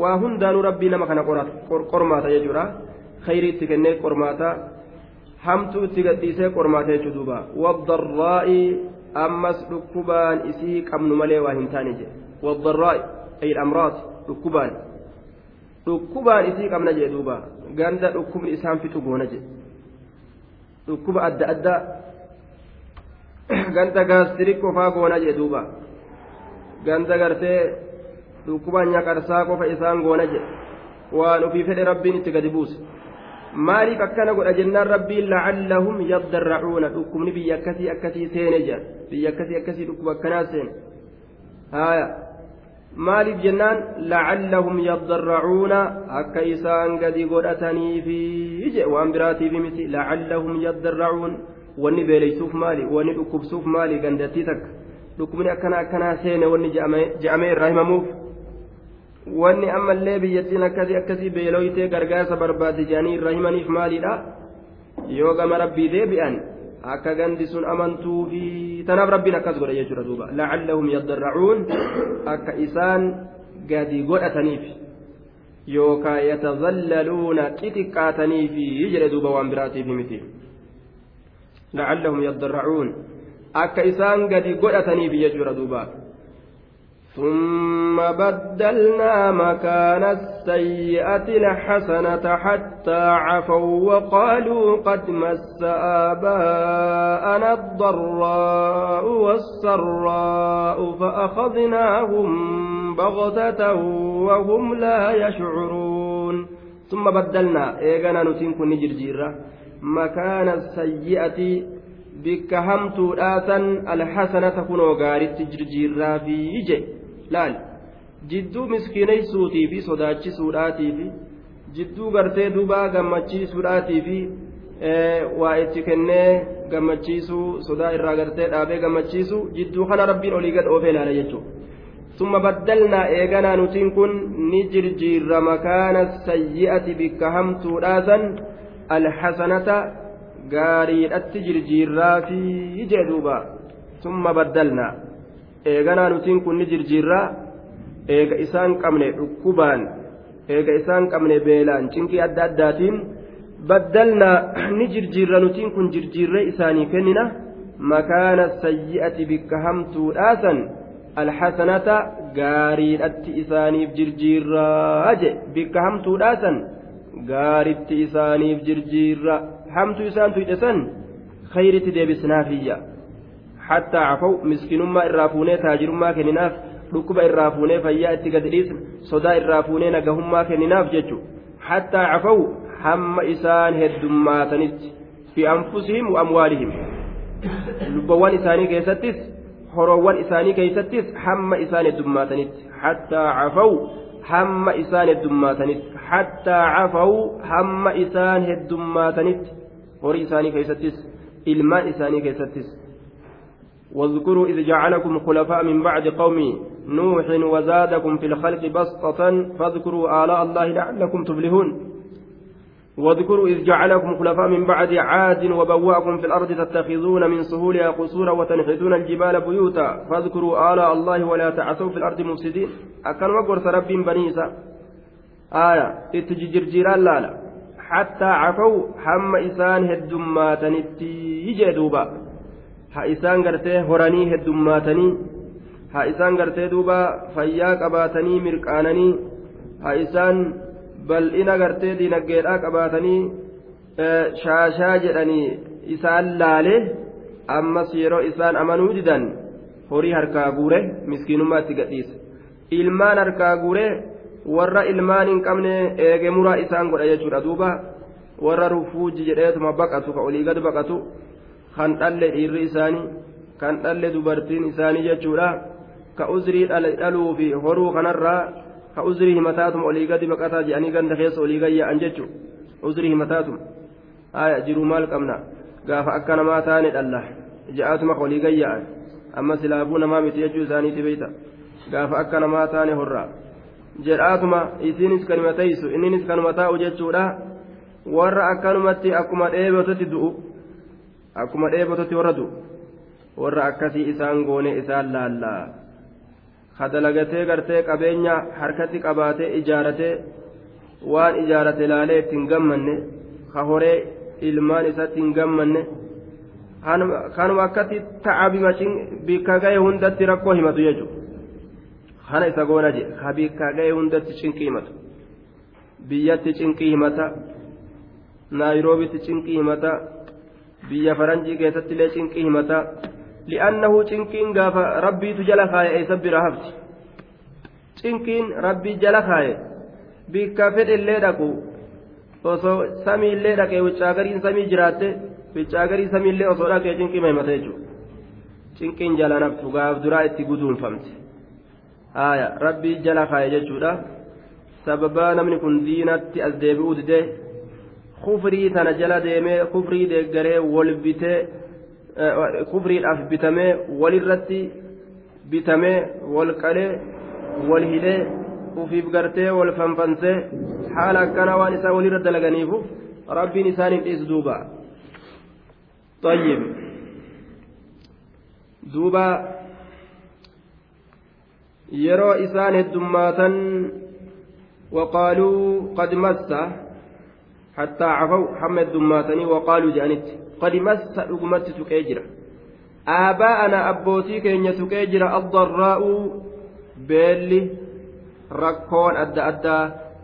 وهندان ربي نما كان قرماتا يجورا خيري تكنيك قرماتا hamtuu itti gadhiisee qormaatee jechuudha waddarraa'i ammas dhukkubaan isii qabnu malee waa hin taane jedhe waddarraa'i ay amraat dhukkubaan dhukkubaan isii qabna jedhe duuba ganda dhukkubni isaan fixu goona jedhe dhukkuba adda addaa ganda gaastirik qofaa goona jedhe duuba ganda gartee dhukkuba nyaqarsaa qofa isaan goona jedhe. Waan ofii fedhe rabbiin itti gadi buuse. Maaliif akkana godha jennaan rabbiin lacallahum yaddarracuuna? Dhukkubni biyya akkasii akkasii seene jedha biyya akkasii akkasii dhukkuba akkanaa seene. Haya maaliif jennaan lacallahum yaddarracuuna? Akka isaan gadi godhataniifi jedhe waan biraatiifi miti. Lacallahum yaddarracuun? Wanni beeleysuuf maali? Wanni dhukkubsuuf maali? Gandattii takka dhukkubni akkana akkanaa seene wanni je'amee irraa himamuuf wanni ammallee biyyattiin akkasii akkasii beeloytee gargaarsa barbaadde jedhanii irraa himaniif maalidha yoo gama rabbii deebi'an akka gandi sun amantuu fi tanaaf rabbiin akkas godha jechuudha duuba lacallahum yaddarracuun akka isaan gadi godhataniif yookaan yatazallaluuna xixiqqaataniifi jedhe duuba waan biraatiif miti lacallahum yaddarracuun akka isaan gadi godhataniif jechuudha duuba. ثم بدلنا مكان السيئة الحسنة حتى عفوا وقالوا قد مس آباءنا الضراء والسراء فأخذناهم بغتة وهم لا يشعرون ثم بدلنا إيغانا نتنكن نجرجيرا مكان السيئة bikka hamtuudhaasan alxasanata kunoo gaaritti jirjiirraa fi ije laal jidduu miskiineysuutii fi sodaachisuudhaatii fi jidduu gartee dubaa gammachiisuudhaatii fi waa itti kennee gammachiisuu sodaa irraa gartee dhaabee gammachiisuu jidduu kana rabbiin olii gad oofee ilaala jechuudha. ثم بدلنا إيغانا نتين كن نجرجير مكان السيئة بك همتو الحسنة gaariidhatti jirjiirraa fi jee duuba. Summa baddalnaa eeganaa nutiin kun ni jirjiirraa. Eega isaan qabne dhukkubaan eega isaan qabne beelaan cinqii adda addaatiin baddalnaa ni jirjiirra nutiin kun jirjiirree isaanii kennina. Makaana sayyi'ati bikka hamtuudhaasan alxasanata gaariidhatti isaaniif jirjiirraa je. Bikka hamtuudhaasan gaaritti isaaniif jirjiirra hamtu isaan tuyxe san khayritti deebisnaafiyya hattaa cafaw miskinummaa irraa fuunee taajirummaa kenninaaf dhukkuba irraa fuunee fayyaa itti gadi dhiisna sodaa irraa fuunee nagahummaa kenninaaf jechu. Hattaa cafaw hamma isaan heddummaatanitti fi anfusihim wa amwaalihim. Lubbawwan isaanii keessattis horoowwan isaanii keessattis hamma isaan heddummaatanitti. Hattaa cafaw hamma isaan heddummaatanitti. Hattaa cafaw hamma isaan heddummaatanitti horii isaanii keessattis ilmaan isaanii keessattis. واذكروا إذ جعلكم خلفاء من بعد قوم نوح وزادكم في الخلق بسطة فاذكروا آلاء الله لعلكم تفلحون. واذكروا إذ جعلكم خلفاء من بعد عاد وبوأكم في الأرض تتخذون من سهولها قصورا وتنحتون الجبال بيوتا فاذكروا آلاء الله ولا تعثوا في الأرض مفسدين. أكن وقرص رب بنيسا آية. اتججرجيران hattaa cafaw hamma isaan heddummaatanitti jee duuba. Ha isaan gartee horanii heddummaatanii ha isaan gartee duuba fayyaa qabaatanii mirqaananii ha isaan bal'ina gartee dinagdeedhaa qabaatanii e, shaashaa jedhanii isaan laalee ammas yeroo isaan amanuu didan horii harkaa guure miskiinummaatti gadhiisa ilmaan harkaa guuree warra ilmaan hin qabne eege muraa isaan godha jechuudha duuba warra rufuuji jedheetuma baqatu ka olii gad baqatu kan dhalle dhiirri isaanii kan dhalle dubartiin isaanii jechuudha ka uzrii dhaluu fi horuu kanarraa ka uzrii himataatum olii gadi baqataa jedhanii ganda keessa olii gayya'an jechuun uzrii himataatum haya jiruu maal qabna gaafa akka namaa taane dhalla ja'aatuma ka olii gayya'an amma silaafuu namaa miti jechuu isaaniiti beeyta gaafa akka namaa taane horraa jedhaatuma isiinis kanuma teessu inninis kanuma taa'u jechuudha. Warra akkanumatti akkuma dheebototti du'u akkuma dheebototti warra du'u. Warra akkasii isaan goone isaan laallaa. kadalagatee gartee qabeenya harkatti qabaatee ijaaratee waan ijaarate laalee ittiin gammanne ka horee ilmaan isatti hin gammanne kanuma akkatti ta'abima bikka ga'e hundatti rakkoo himatu jechuudha kana isa goona jedhe ka bikka ga'e hundatti cinqii himatu biyyatti cinqii himata naayiroobitti cinqii himata biyya faranjii keessatti illee cinqii himata. لأنه cinqiin gaafa rabbiitu jala kaaye eessa bira hafti cinqiin rabbii jala kaaye bikka fedhellee dhaqu osoo samiillee dhaqee wicaagariin samii jiraatte wicaagarii samiillee osoo dhaqee cinqii mahimata jechuudha cinqiin jala naftu gaaf duraa itti guduunfamte haaya rabbii jala kaaye jechuudha sababaa namni kun diinatti as deebi'uu didee kufrii tana jala deemee kufrii deeggaree wal bitee. kufriidhaaf bitamee walirratti bitamee wal qalee wal hidhee ufiif gartee wal fanfansee haala akkanaa waan isaa walirra dalaganiifu rabbiin isaaniif dhiisu duuba طيب duuba yeroo isaan heddummaatan وقالوا قد مس حتى عفوا حمد دماتني وقالوا جانت قد مس أقمت تكيجرا آباءنا أبوتي كين تكيجرا الضراء بيلي ركون أدى أدى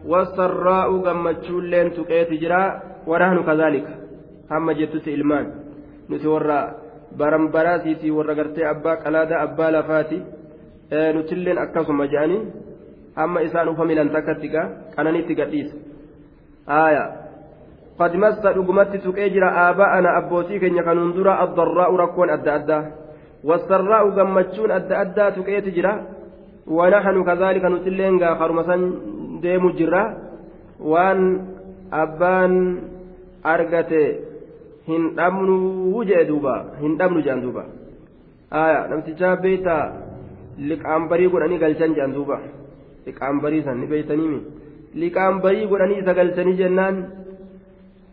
والسراء قمتشون لين تكيت جرا ونحن كذلك هم جتت إلمان نتورى baranbaraatiiti warra gartee abbaa qalaada abbaa lafaati nutilleen akkasuma jedhanii hamma isaan ufa milan takkatti gaa qananitti gadhiisa aya qad massa dhugumatti tuqee jira aabaa'ana abbootii keenya kanuun dura addarraa'u rakkoon adda addaa wassarraa'u gammachuun adda addaa tuqeeti jira kazaalika nutilleen gaa karuma san deemu jirra waan abbaan argate hin dhabnu jee duuba hin dhabnu jedhan duuba aya namtichaa beeyta liqaambarii godhanii galchan jedhan duuba liqaambarii san ni beeytaniimi liqaambarii godhanii isa galchanii jennaan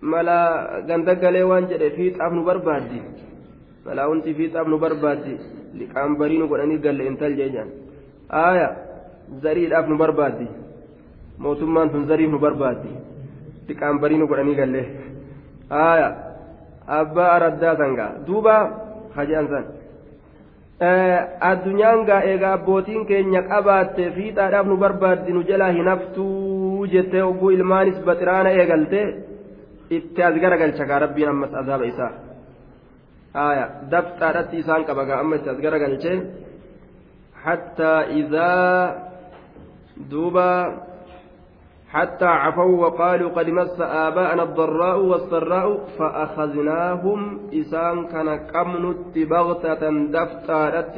mala gandagalee waan jedhe fiixaaf nu barbaaddi mala wanti fiixaaf nu barbaaddi liqaambarii nu godhanii galle intal jee jedhan aya zariidhaaf nu barbaaddi mootummaan sun zariif nu barbaaddi liqaambarii nu godhanii galle aya abbaa araddaa sangaa duuba hajaan san addunyaan gaa eegaa abbootiin keenya qabaatte fiixaadhaaf nu barbaaddi nu jalaa hin haftuu jettee hogguu ilmaanis baxiraana eegalte itti as garagalcha gaa rabbiin ammas azaaba isaa aya dafxaadhatti isaan qaba gaa amma itti as garagalchee hattaa idaa duuba حتى عفوا وقالوا قد مس آباءنا الضراء والسراء فأخذناهم إسان كان قمنت بغتة دفتارت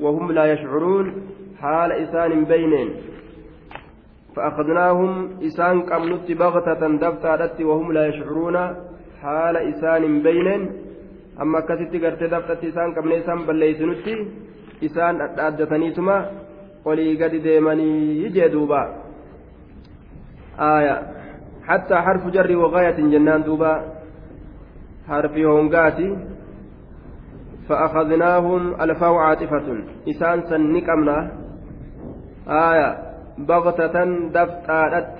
وهم لا يشعرون حال إسان بينين. فأخذناهم إسان قمنت بغتة دفتارت وهم لا يشعرون حال إسان بينين. أما كست قرت دفتت إسان قمن إسان بليسنتي إسان أدتنيتما. ولي قد ديمني يجدوبا. آية حتى حرف جر وغاية جنان دوبا حرف هونغاتي فأخذناهم الفاو عاطفة إسان سنكمنا آية بغتة دفتارت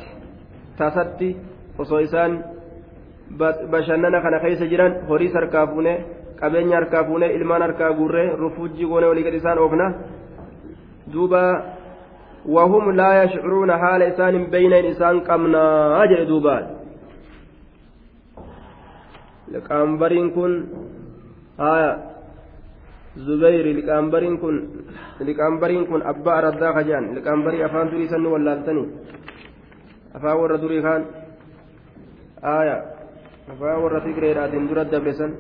تستي osoo isaan bashannana kana keessa jiran horiis harkaa fuune qabeenya harkaa fuune ilmaan harkaa guurree rufuujjii goone walii gad isaan oofna duuba وهم لا يشعرون حال إسان بين إسان قمنا. أجل دوبان لقامبرين كن. آية. زبير لقامبرين كن. لقامبرين كن. أبا ردا خجان. لقامبري أفان دري سن ولالتني أفا ور دري خان. آية. أفا ور فكرة رادين درد دبرسن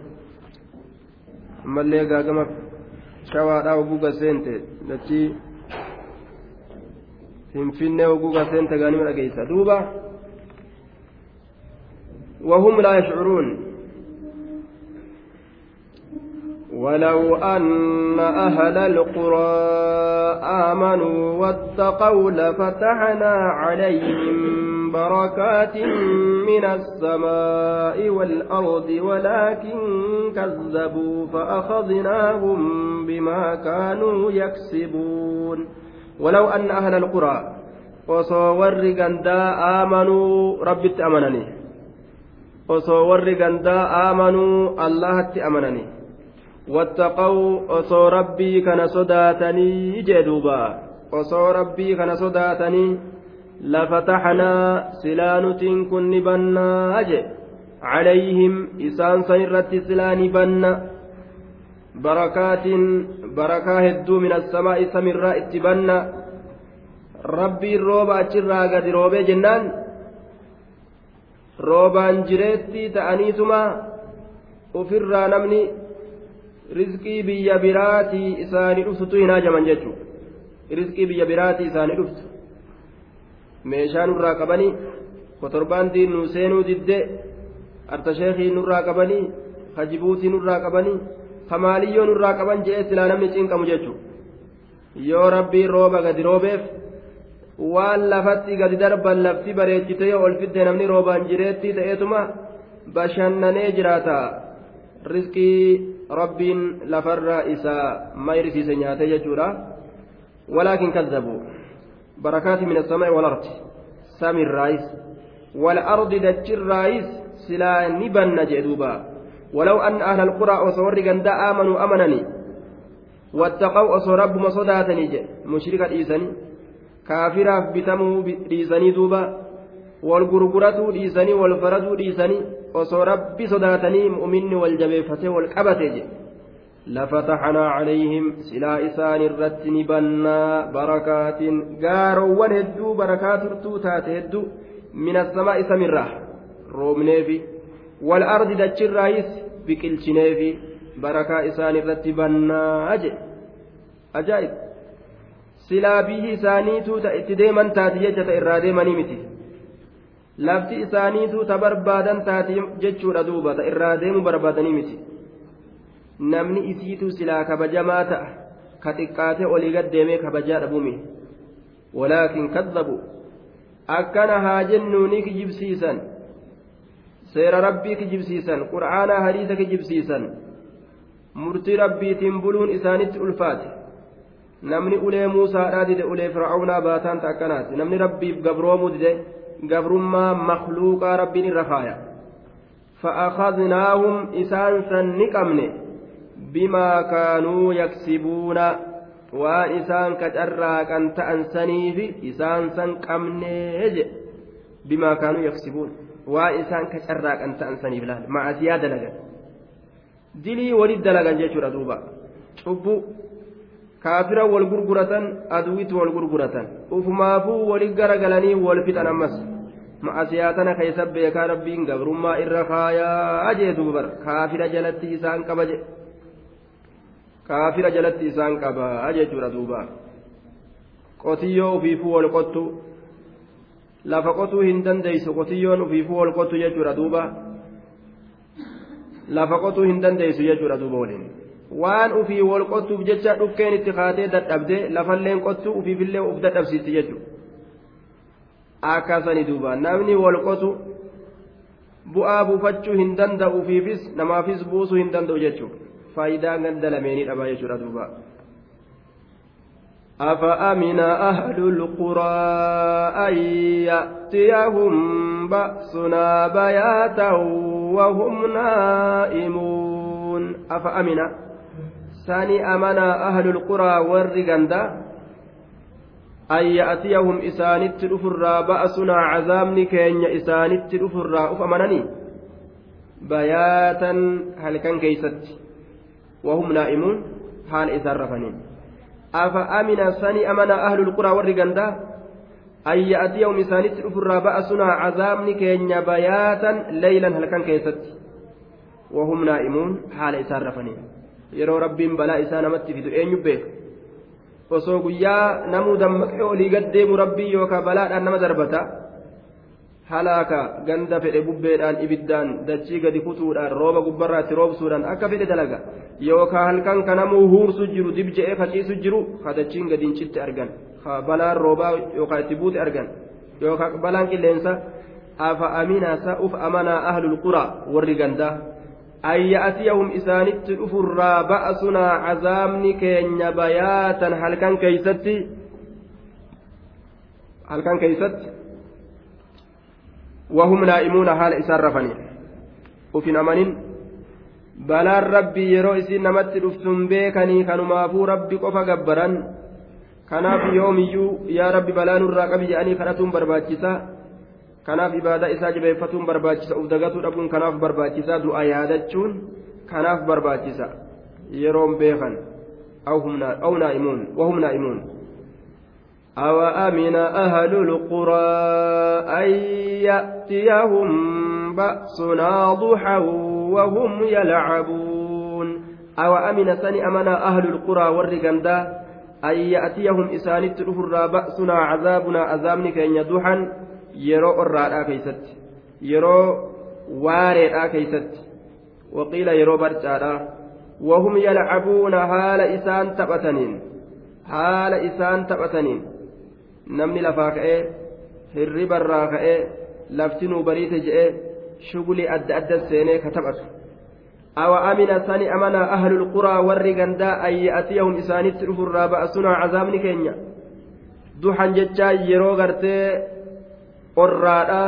أمالي قاقمك شوى راو بوغا سنتي لتي finfinnee oguu gaseen tagaanii dhageessa. Duuba وهم لا يشعرون ولو أن أهل القرى آمنوا واتقوا لفتحنا عليهم بركات من السماء والأرض ولكن كذبوا فأخذناهم بما كانوا يكسبون ولو أن أهل القرى gandaa aamanuu allahatti amananii wattaqaw osoo rabbii kana sodaatanii jee duuba osoo rabbii kana sodaatanii lafataxnaa silaa nutiin kun ni bannaa je calayhim isaan san irratti silaa ni banna barakaatiin barakaa hedduu min assamaa'i samirraa itti banna rabbiin rooba achirraa gadi roobee jennaan roobaan jireetti ta'aniituma ufirraa namni rizqii biyya biraatii isaanii dhuftutu hin hajaman jechuudha rizqii biyya biraatii isaanii dhuftu meeshaa nurraa qabanii kotorbaantii nu seenuu didde artasheekii nurraa qabanii hajibuutii nurraa qabanii kamaaliyyoo nurraa qaban jedhee silaa namni cinqamu jechuudha yoo rabbiin rooba gadi roobeef waan lafatti gadi darban lafti bareechite yoo ol fidde namni roobaan jireetti ta'eetuma bashannanee jiraata rizqii rabbiin lafarra isaa mayrisiise nyaate jechuudha walaakin kazzabu barakaati min assamaa'i walardi samirraayis walardi dachirraayis silaa ni banna jee duuba ولو أن أهل القرى أصور غندا آمنوا أمنني واتقوا أصور رب مصداتني مشركة إيساني gurguratuu dhiisanii wal faraduu dhiisanii osoo rabbi sodaatanii mu'minni wal jabeeffatee wal qabate jedhe لفتحنا عليهم سلا إسان الرتن بنا بركات قاروا هدو بركات رتوتات هدو من السماء سمرة رومنيفي wal ardi dachirraayis biqilchineefi barakaa isaan irratti bannaa jedhe. Ajaa'ib. Silaa biyyi isaaniitu ta itti deeman taati jecha ta irraa deemanii miti. Lafti isaaniitu ta barbaadan taati jechuudha duuba ta irraa deemu barbaadanii miti. Namni isiitu silaa kabajamaa ta'a. Ka xiqqaate olii gad deemee kabajaa dhabumi walaakin akkana haa jennuuni kijibsiisan. Seera rabbii kijibsiisan qur'aanaa hadiisa kijibsiisan murtii rabbiitiin buluun isaanitti ulfaate. Namni ulee muusaadhaa dide ulee fir'aawnaa baataan akkanaati namni rabbiif gabroomuu dide gabrummaa makluuqaa rabbiin irra faaya. Fa'akhadnaahum isaan san ni qabne. Bimaa kaanuu yaksibuuna. Waan isaan kacarraaqan ta'an saniifi isaan san qabnee je. Bimaa kaanuu yaksibuun waan isaan kacarraaqan ta'an saniif laal. Macasiyaa dalagan. Dilii walit dalagan jechuudha duuba. Cubbuu. Kaafira wal gurguratan aduwitti wal gurguratan. Ufumaafuu walit garagalanii wal fixan ammas. Macasiyaa tana keessa beekaa rabbiin gabrummaa irra kaayaa jee duubar kaafira jalatti isaan qaba je kaafira jalatti isaan qaba jechuudha duuba. Qotiyyoo ufiifuu wal qottu lafa qotuu hin dandeeysu qotiyyoon ufiifuu wal qottu jechuudha duuba lafa qotuu hin dandeeysu jechuudha duuba waliin waan ufii wal qottuuf jecha dhukkeen itti kaatee dadhabde lafalleen qottu ufiifillee uf dadhabsiisti jechuudha akkasani duuba namni wal qotu bu'aa buufachuu hin danda'u namaafis buusuu hin danda'u jechuudha faayidaa ganda dhabaa jechuudha duuba. أفأمن أهل القرى أن يأتيهم بأسنا بياتا وهم نائمون؟ أفأمن؟ ساني أمنا أهل القرى والرقندا أن يأتيهم إسانت الأفرى بأسنا عذابني كين إسانت الأفرى أفأمنني بياتا هل كان كيست؟ وهم نائمون؟ حال إسان رفنين. أفأمن سني أمن أهل القرى والرقندا أن يأتيهم إسانت الأفرى بأسنا عذابني كين بياتا ليلا هل كان كيست وهم نائمون حال إسان رفنين يرى رب بلا إسان مت في دؤين يبيك osoo guyyaa namuu dammaqee olii gaddeemu rabbii yookaan balaadhaan nama darbata halaaka ganda fedhe bubbeedhaan ibiddaan dachii gadi kutuudhaan rooba gubbarraatti roobsuudhaan akka fedhe dalaga. Yookaan halkan kanamuu huursu jiru dib je'ee faciisu jiru ka dachiin gadiin citti argan. Ka balaan roobaa yookaan itti buute argan. Yookaan balaan qilleensa afa aminaa sa'uuf amanaa ahlul quraa? warri gandaa ayya'atiyahum isaanitti dhufurraa ba'asunaa cazaamni keenya bayaatan halkan keeysatti halkan keeysatti. وهم نائمون حال إسان رفني وفي نمن بلا ربي يرو إسين نمت رفتم بيكني كانوا مافو ربي قفا قبرا kanaaf yoomiyyuu yaa rabbi balaa nurraa qabi jedhanii kadhatuun barbaachisa kanaaf ibaadaa isaa jabeeffatuun barbaachisa uf dagatuu dhabuun kanaaf barbaachisa du'a yaadachuun kanaaf barbaachisa yeroon beekan aw naa'imuun wahum naa'imuun أوأمن أهل القرى أن يأتيهم بأسنا ضحى وهم يلعبون أوأمن سني أمنا أهل القرى والرقندا أن يأتيهم إسانت الأفرى بأسنا عذابنا عذابنك إن يضحى yeroo orraadhaa keeysatti yeroo waareedhaa keeysatti waqiila yeroo barcaadhaa wahum yalcabuuna haala isaan taphataniin haala isaan taphataniin namni lafaa ka'ee hirribarraa ka'ee laftinuu bariite je'ee shugulii adda adda seenee ka taphatu. Awa amina sani amanaa ahlul quraa warri gandaa an ya'atiyahum isaanitti dhufurraa ba'asunaa cazaabni keenya? Duxan jechaa yeroo gartee orraadha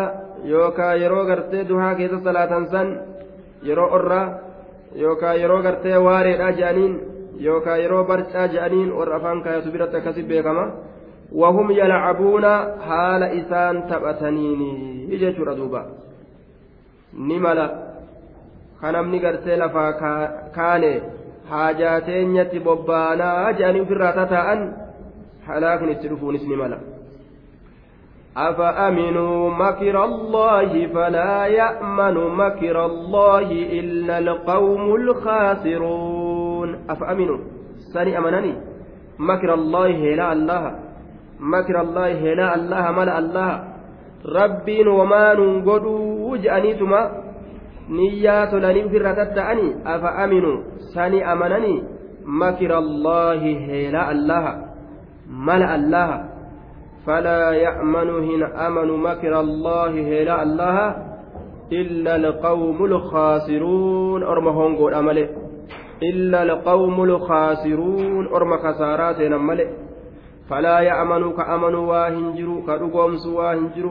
yookaan yeroo gartee duhaa keessa salaatan san yeroo orraa yookaan yeroo gartee waareedha je'aniin yookaan yeroo barcaa je'aniin warra afaan kaayatu biratti akkasi beekama yalcabuuna haala isaan taphataniini jechuudha duuba ni mala kanamni gartee lafaa kaane haajateenyatti bobbaanaa je'anii ofirraa tataa'an halaakin itti dhufuunis ni mala. أفأمنوا مكر الله فلا يأمن مكر الله إلا القوم الخاسرون أفأمنوا سني أمنني مكر الله هلا الله مكر الله هلا الله ملأ الله. ربين وما ننقدوا وجأنيتما نيات لني في الرتتأني أفأمنوا؟ سني أمنني. مكر الله هلا الله. ملأ الله. فلا يأمن هن أمن مكر الله هلا الله. إلا القوم الخاسرون. أرم هونغو إلا القوم الخاسرون. أرم خسارات نمله فلا يأمن كأمن واهنجر كرقومس واهنجر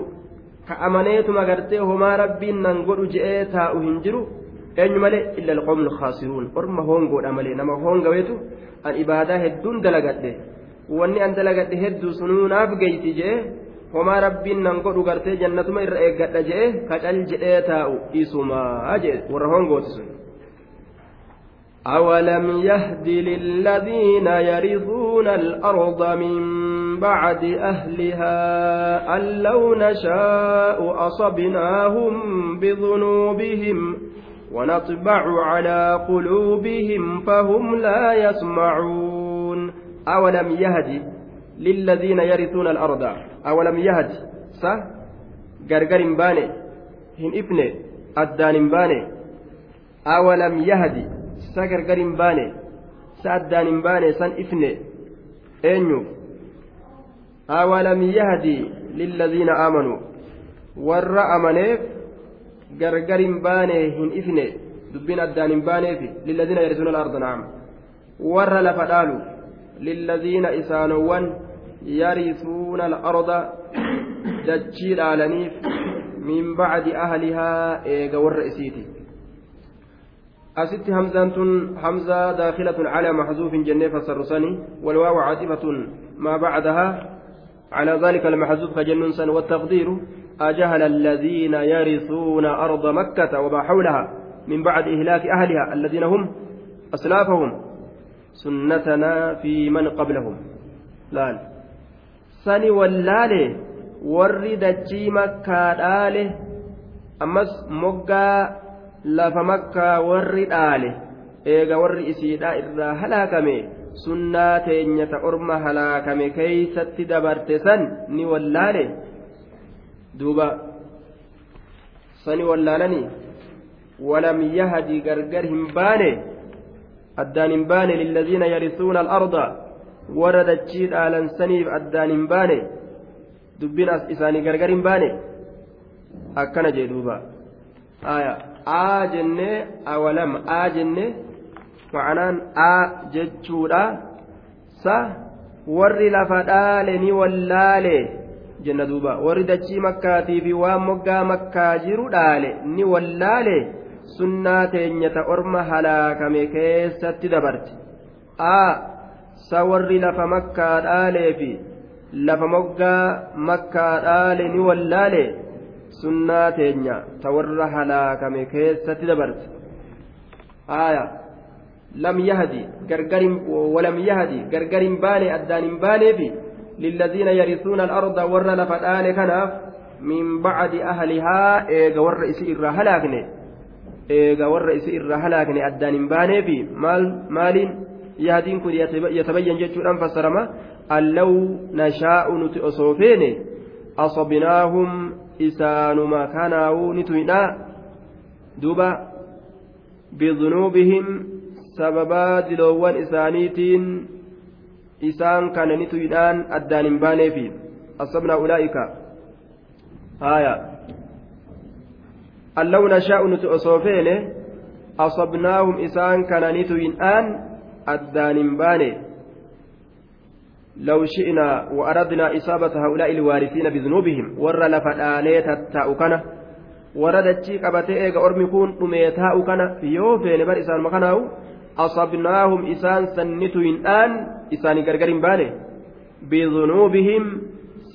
كأمنيت مغرته هما ربي ننقل جئتا أهنجر eenyu malee illa alqawmu alkhaasiruun orma hongoodha malee nama hongaweetu an ibaadaa hedduun dalagadhe wanni an dalagadhe hedduu sunuu naaf geeyti jee homaa rabbiin nan godhu gartee jannatuma irra eeggadha jee kacal jedhee taa'u isumaa jee warra hongooti sun أولم يهد للذين يرثون الأرض من بعد أهلها أن لو نشاء أصبناهم بذنوبهم ونطبع على قلوبهم فهم لا يسمعون أولم يهد للذين يرثون الأرض أولم يهد صح غرغر باني هن ابن أدان باني أولم يهد sa gargarin baane sa addaan hin baane san ifne eenyuuf awalam yahdi lilladhiina aamanuu warra amaneef gargarin baane hin ifne dubbiin addaan hin baaneefi lilladhiina yarisuuna al-arda na'am warra lafa dhaalu lilladhiina isaanowwan yarisuuna al-arda dachii dhaalaniif min bacdi ahlihaa eega warra isiiti أست همزة همزة داخلة على محذوف جنة فسرسني والواو عاطفة ما بعدها على ذلك المحذوف كجنون سن والتقدير أجهل الذين يرثون أرض مكة وما حولها من بعد إهلاك أهلها الذين هم أسلافهم سنتنا في من قبلهم لا سني واللالي ورد مكة آله أمس مقا lafa makkaa warri dhaale eega warri isiidhaa irraa halaakame sunnaa teenyata orma halaakame keeysatti dabarte san ni wallaale duuba sani wallaalanii walam yahdi gargar hin baane addaan hin baane lilladhiina yarisuuna alarda warra dachii dhaalan saniif addaan hin baane dubbiin isaanii gargar hin baane aa jennee awalam aa jenne ma'anaan aa jechuudha. Sa warri lafa dhaale ni wallaale jenna duuba. Warri dachii makkaatii fi waan moggaa makkaa jiru dhaale ni wallaale sunnaa teenyata orma halaakame keessatti dabarte aa sa warri lafa makkaa dhaalee fi lafa moggaa makkaa dhaale ni wallaale sunnaa teenya ta warra halaakame keessatti dabarte aya lam yahdi gargarin walam yahdi gargarin baane addaan hin baaneefi lilladhiina yarisuuna alarda warra lafa dhaale kanaaf min bacdi ahlihaa eega warra isi irraa halaakne eega warra isi irraa halaakne addaan hin baaneefi maaliin yahdiin kun yatabayyan jechuudhaan fassarama allau nashaa'u nuti osoo asabnaahum isaanuma kanaa'uu ni tuyidha duuba bidunuubihim sababaa diloowwan isaaniitiin isaan kana ni tuyidhaan addaan hin baaneefi asabnaa ulaa'ika haya allau nashaa'u nuti osoo feene asabnaahum isaan kana ni tuyidhaan addaan hin baane لو شئنا وأردنا إصابة هؤلاء الوارثين بذنوبهم ور لفداني تتاء كنا وردتشي قبتي إيغا أرمي كون أميتاء كنا يوفين بر إسان مكاناو أصبناهم إسان سنتوين آن إسان غرغرين بالي بذنوبهم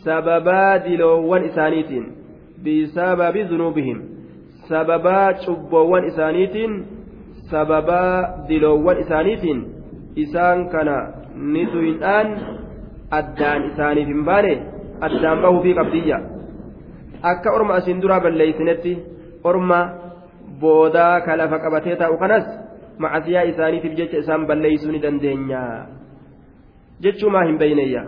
سببا دلوان إسانيتين بسبب ذنوبهم سببا شبوان إسانيتين سببا دلوان إسانيتين إسان كان نتوين آن addaan isaaniif hin baane addaan bahuu fi qabdiyya akka orma asiin duraa balleeysinetti orma boodaa ka lafa qabatee taa'u kanas macasiyaa isaaniitiif jecha isaan balleeysuu ni dandeenya jechuumaa hin beeyneyya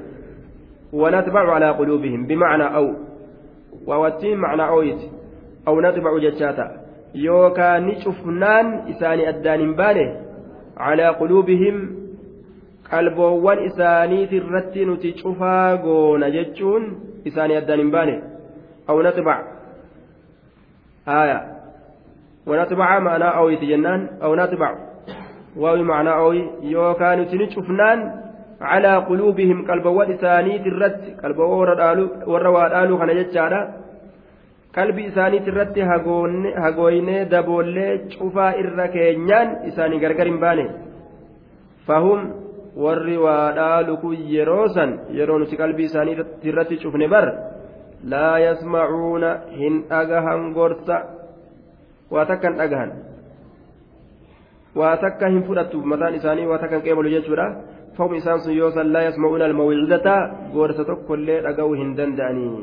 ونتبع على قلوبهم بمعنى أو ووتين معنى أويت أو نتبع جتشاتا يوكا نشوفنان إساني أدان بانه على قلوبهم qalboowwan isaaniit irratti nuti cufaa goona jechuun isaanii addaan hin baane. Aw natbac. Haya wanatbaca ma'anaa awiiti jennaan. Aw natbac. Waawi ma'anaa awi yookaa nuti ni cufnaan calaa quluubihim qalbawwan isaaniit irratti qalbawwan warra waa dhaaluu kana jechaadha. Qalbii isaaniit irratti hagooynee daboollee cufaa irra keenyaan isaanii gargar hin baane. Fahum warri waa dhaalu kun yeroo san yeroo nuti qalbii isaanii irratti cufne bar laa yasmacuuna hin dhagahan gorsa. Waa takka hin dhagahan. Waa takka hin fudhattu mataan isaanii waa takka hin qeebalu jechuudha. Fahum isaan sun yoo san laa yasmacuuna almawcidata gorsa tokkollee dhaga'uu hin danda'anii.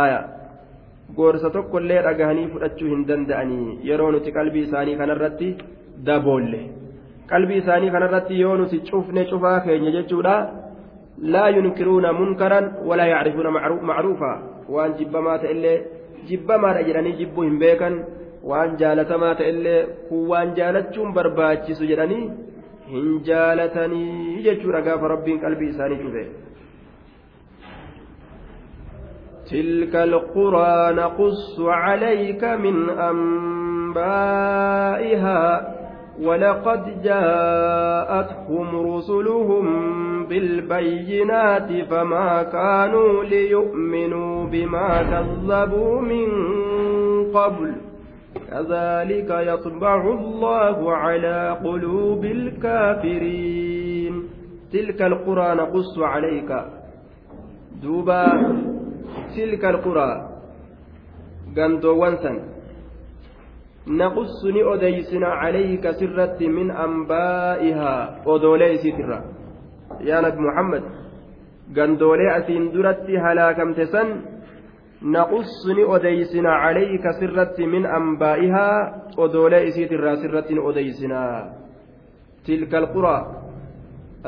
Aayaa gorsa tokkollee dhagahanii fudhachuu hin danda'anii. Yeroo nuti qalbii isaanii kanarratti daboolle qalbii isaanii kanarratti yoo nuti cufne cufaa keenya jechuudha laa yunkiruuna munkaran walaa yacrifuuna macruufa waan jibbamaa ta'ellee jibbamaadha jedhanii jibbuu hin beekan waan jaalatamaa ta'ellee kun waan jaalachuun barbaachisu jedhanii hin jaalatanii jechuudha gaafa rabbiin qalbii isaanii cufe. تلك القرى نقص عليك من أنبائها ولقد جاءتهم رسلهم بالبينات فما كانوا ليؤمنوا بما كذبوا من قبل. كذلك يطبع الله على قلوب الكافرين. تلك القرى نقص عليك. دوبا tilka alquraa gandoowwan calayka sirratti min ambaa'ihaa odoolee isiitirra yaa nabi muhammad gandoolee asiin duratti halaakamte san naqussu ni odeysina calayka sirratti min ambaa'ihaa odoolee isiitirraa sirratti ni odeysina tilka alquraa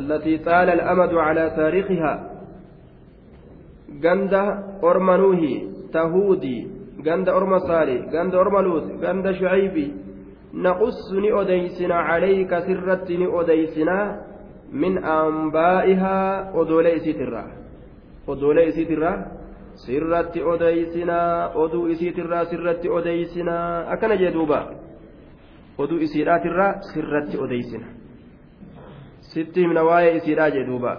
التي طال الأمد على تاريخها orma nuuhi tahuudi ganda orma saali ganda orma luut ganda shucaybi naqussu ni odeysina calayka sirratti ni odeysina min ambaa'ihaa odoolee isiitirraa odoolee isiitirraa sirratti odeysinaa oduu isiitirraa sirratti odeysinaa akkana jee duuba oduu isiidhaatirraa sirratti odeysina sitti himna waa'ee isiidhaa jee duuba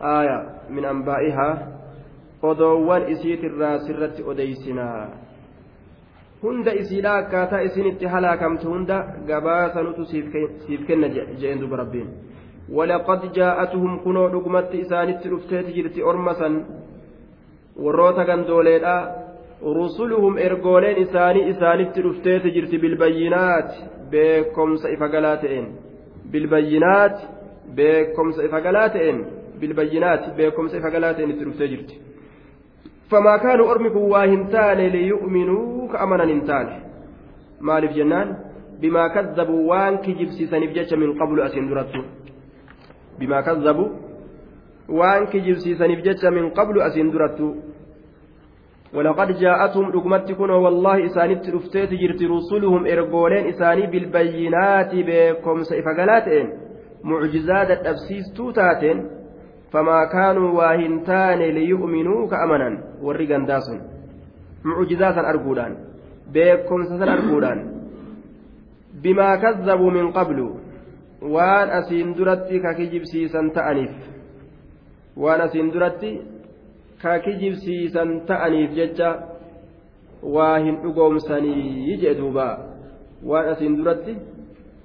aaya min ambaa'ihaa odoowwan isiitirraa sirratti odeysinaa hunda isiidha akkaataa isin itti halaakamtu hunda gabaasanutu siif kenna jeen duba rabbiin ولقد جاءتهم كنو دغمت إسانت رفتيت جرتي أرمسا warroota gandooleedha rusuluhum ergooleen isaanii isaanitti dhufteeti jirti bilbayyinaati beekomsa ifa galaa ta'een bilbayyinaati beekomsa ifa galaa ta'een bilbayyinaati taane liyu'minuu ka amanan hin taane maaliif jennaan bimaa kazzabuu waan kijibsiisaniif jecha min qablu asiin durattu bimaa kazzabuu waan kijibsiisaniif jecha min qablu asiin durattu ولقد جاءتهم رقمت كنا والله إسانت رفتيت جرت رسلهم إرقولين إساني بالبينات بكم سيفقلاتين معجزات التفسيس توتاتين فما كانوا واهنتان ليؤمنوا كأمنا ورقان داسون معجزات أرقودان بيكم سسن أرقودان بما كذبوا من قبل kijibsiisan ta'aniif waan asiin duratti ka kijibsiisan ta'aniif jecha waa hin dhugoomsanii jee duuba waan asiin duratti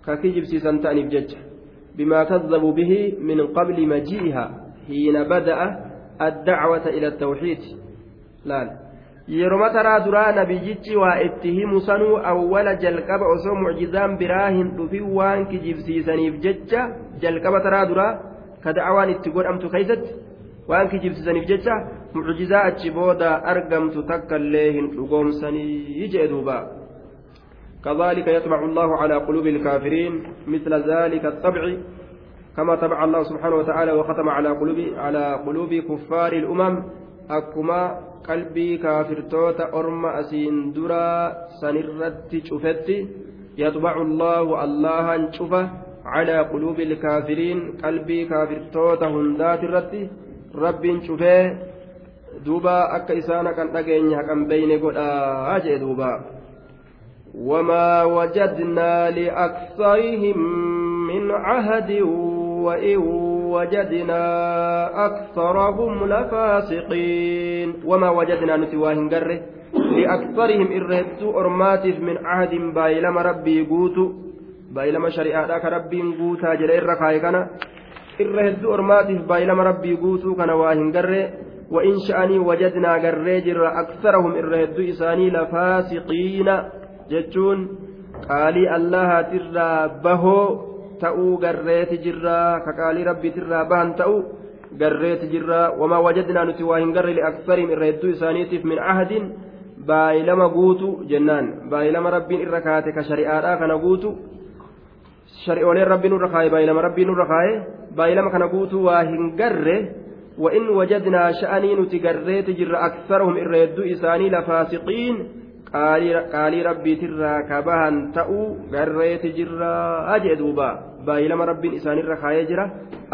ka kijibsiisan ta'aniif jecha bimaa kazzabuu bihi min qabli maji'iha حين بدأ الدعوة إلى التوحيد لا waa itti himu sanuu awwala jalqaba osoo mucjizaan biraa hin dhufin waan kijibsiisaniif jecha jalqaba taraa duraa ka da'awaan itti godhamtu keeysatti waan kijibsiisaniif jecha mucjizaa achi booda argamtu takkaillee hin dhugoomsanii jee duuba كذلك يطبع الله على قلوب الكافرين مثل ذلك الطبع كما تبع الله سبحانه وتعالى وختم على قلوب على قلوب كفار الأمم. أكما قلبي كافرتوت أرم أسين درا سنرت شفت يطبع الله الله شفه على قلوب الكافرين. قلبي كافرتوت هندات الرت رب شفه دوبا أكا إسانا كان تقين كان بين قد أجي دوبا. وما وجدنا لأكثرهم من عهد وإن وجدنا أكثرهم لفاسقين. وما وجدنا نتواهن قره لأكثرهم إرهدت أرماتف من عهد بايلم ربي قوتو بايلم شريعة لك ربي قوتا جل إرقاي كان إرهدت أرماتف بايلم ربي قوتو كان واهن قره وإن شأني وجدنا قره جر أكثرهم إرهدت إساني لفاسقين. جتون قالي الله ترى بهو ta'uu garreeti jirraa ka qaalii rabbiitirraa bahan ta'u garreeti jirraa wamaa wajadnaa nuti waa hin garre liaksariin irra hedduu isaaniitiif min ahadin baay'ilama guutu jennaan baay'ilama rabbiin irra kaate ka shari'aadhaa kana guutu shari'ooleen rabbiin irra kaaye baay'ilama rabbiin irra kaaye baay'ilama kana guutu waa hin garre وإن وجدنا شأني نتجريت جر أكثرهم إرهدو إساني لفاسقين qaalii rabbiitirraa kabahan ta'uu garreeti jirraa jee duuba baay'ilama rabbiin isaanirra kaayee jira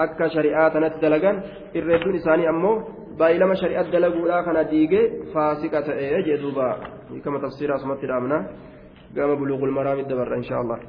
akka shari'aa tanatti dalagan irreedduun isaanii ammoo baay'ilama shari'aa dalaguudhaa kana diigee faasiqa ta'ee jee duuba hiikama tafsiiraa asumatti dhaabna gama buluuqul maraamit dabarra inshaa allah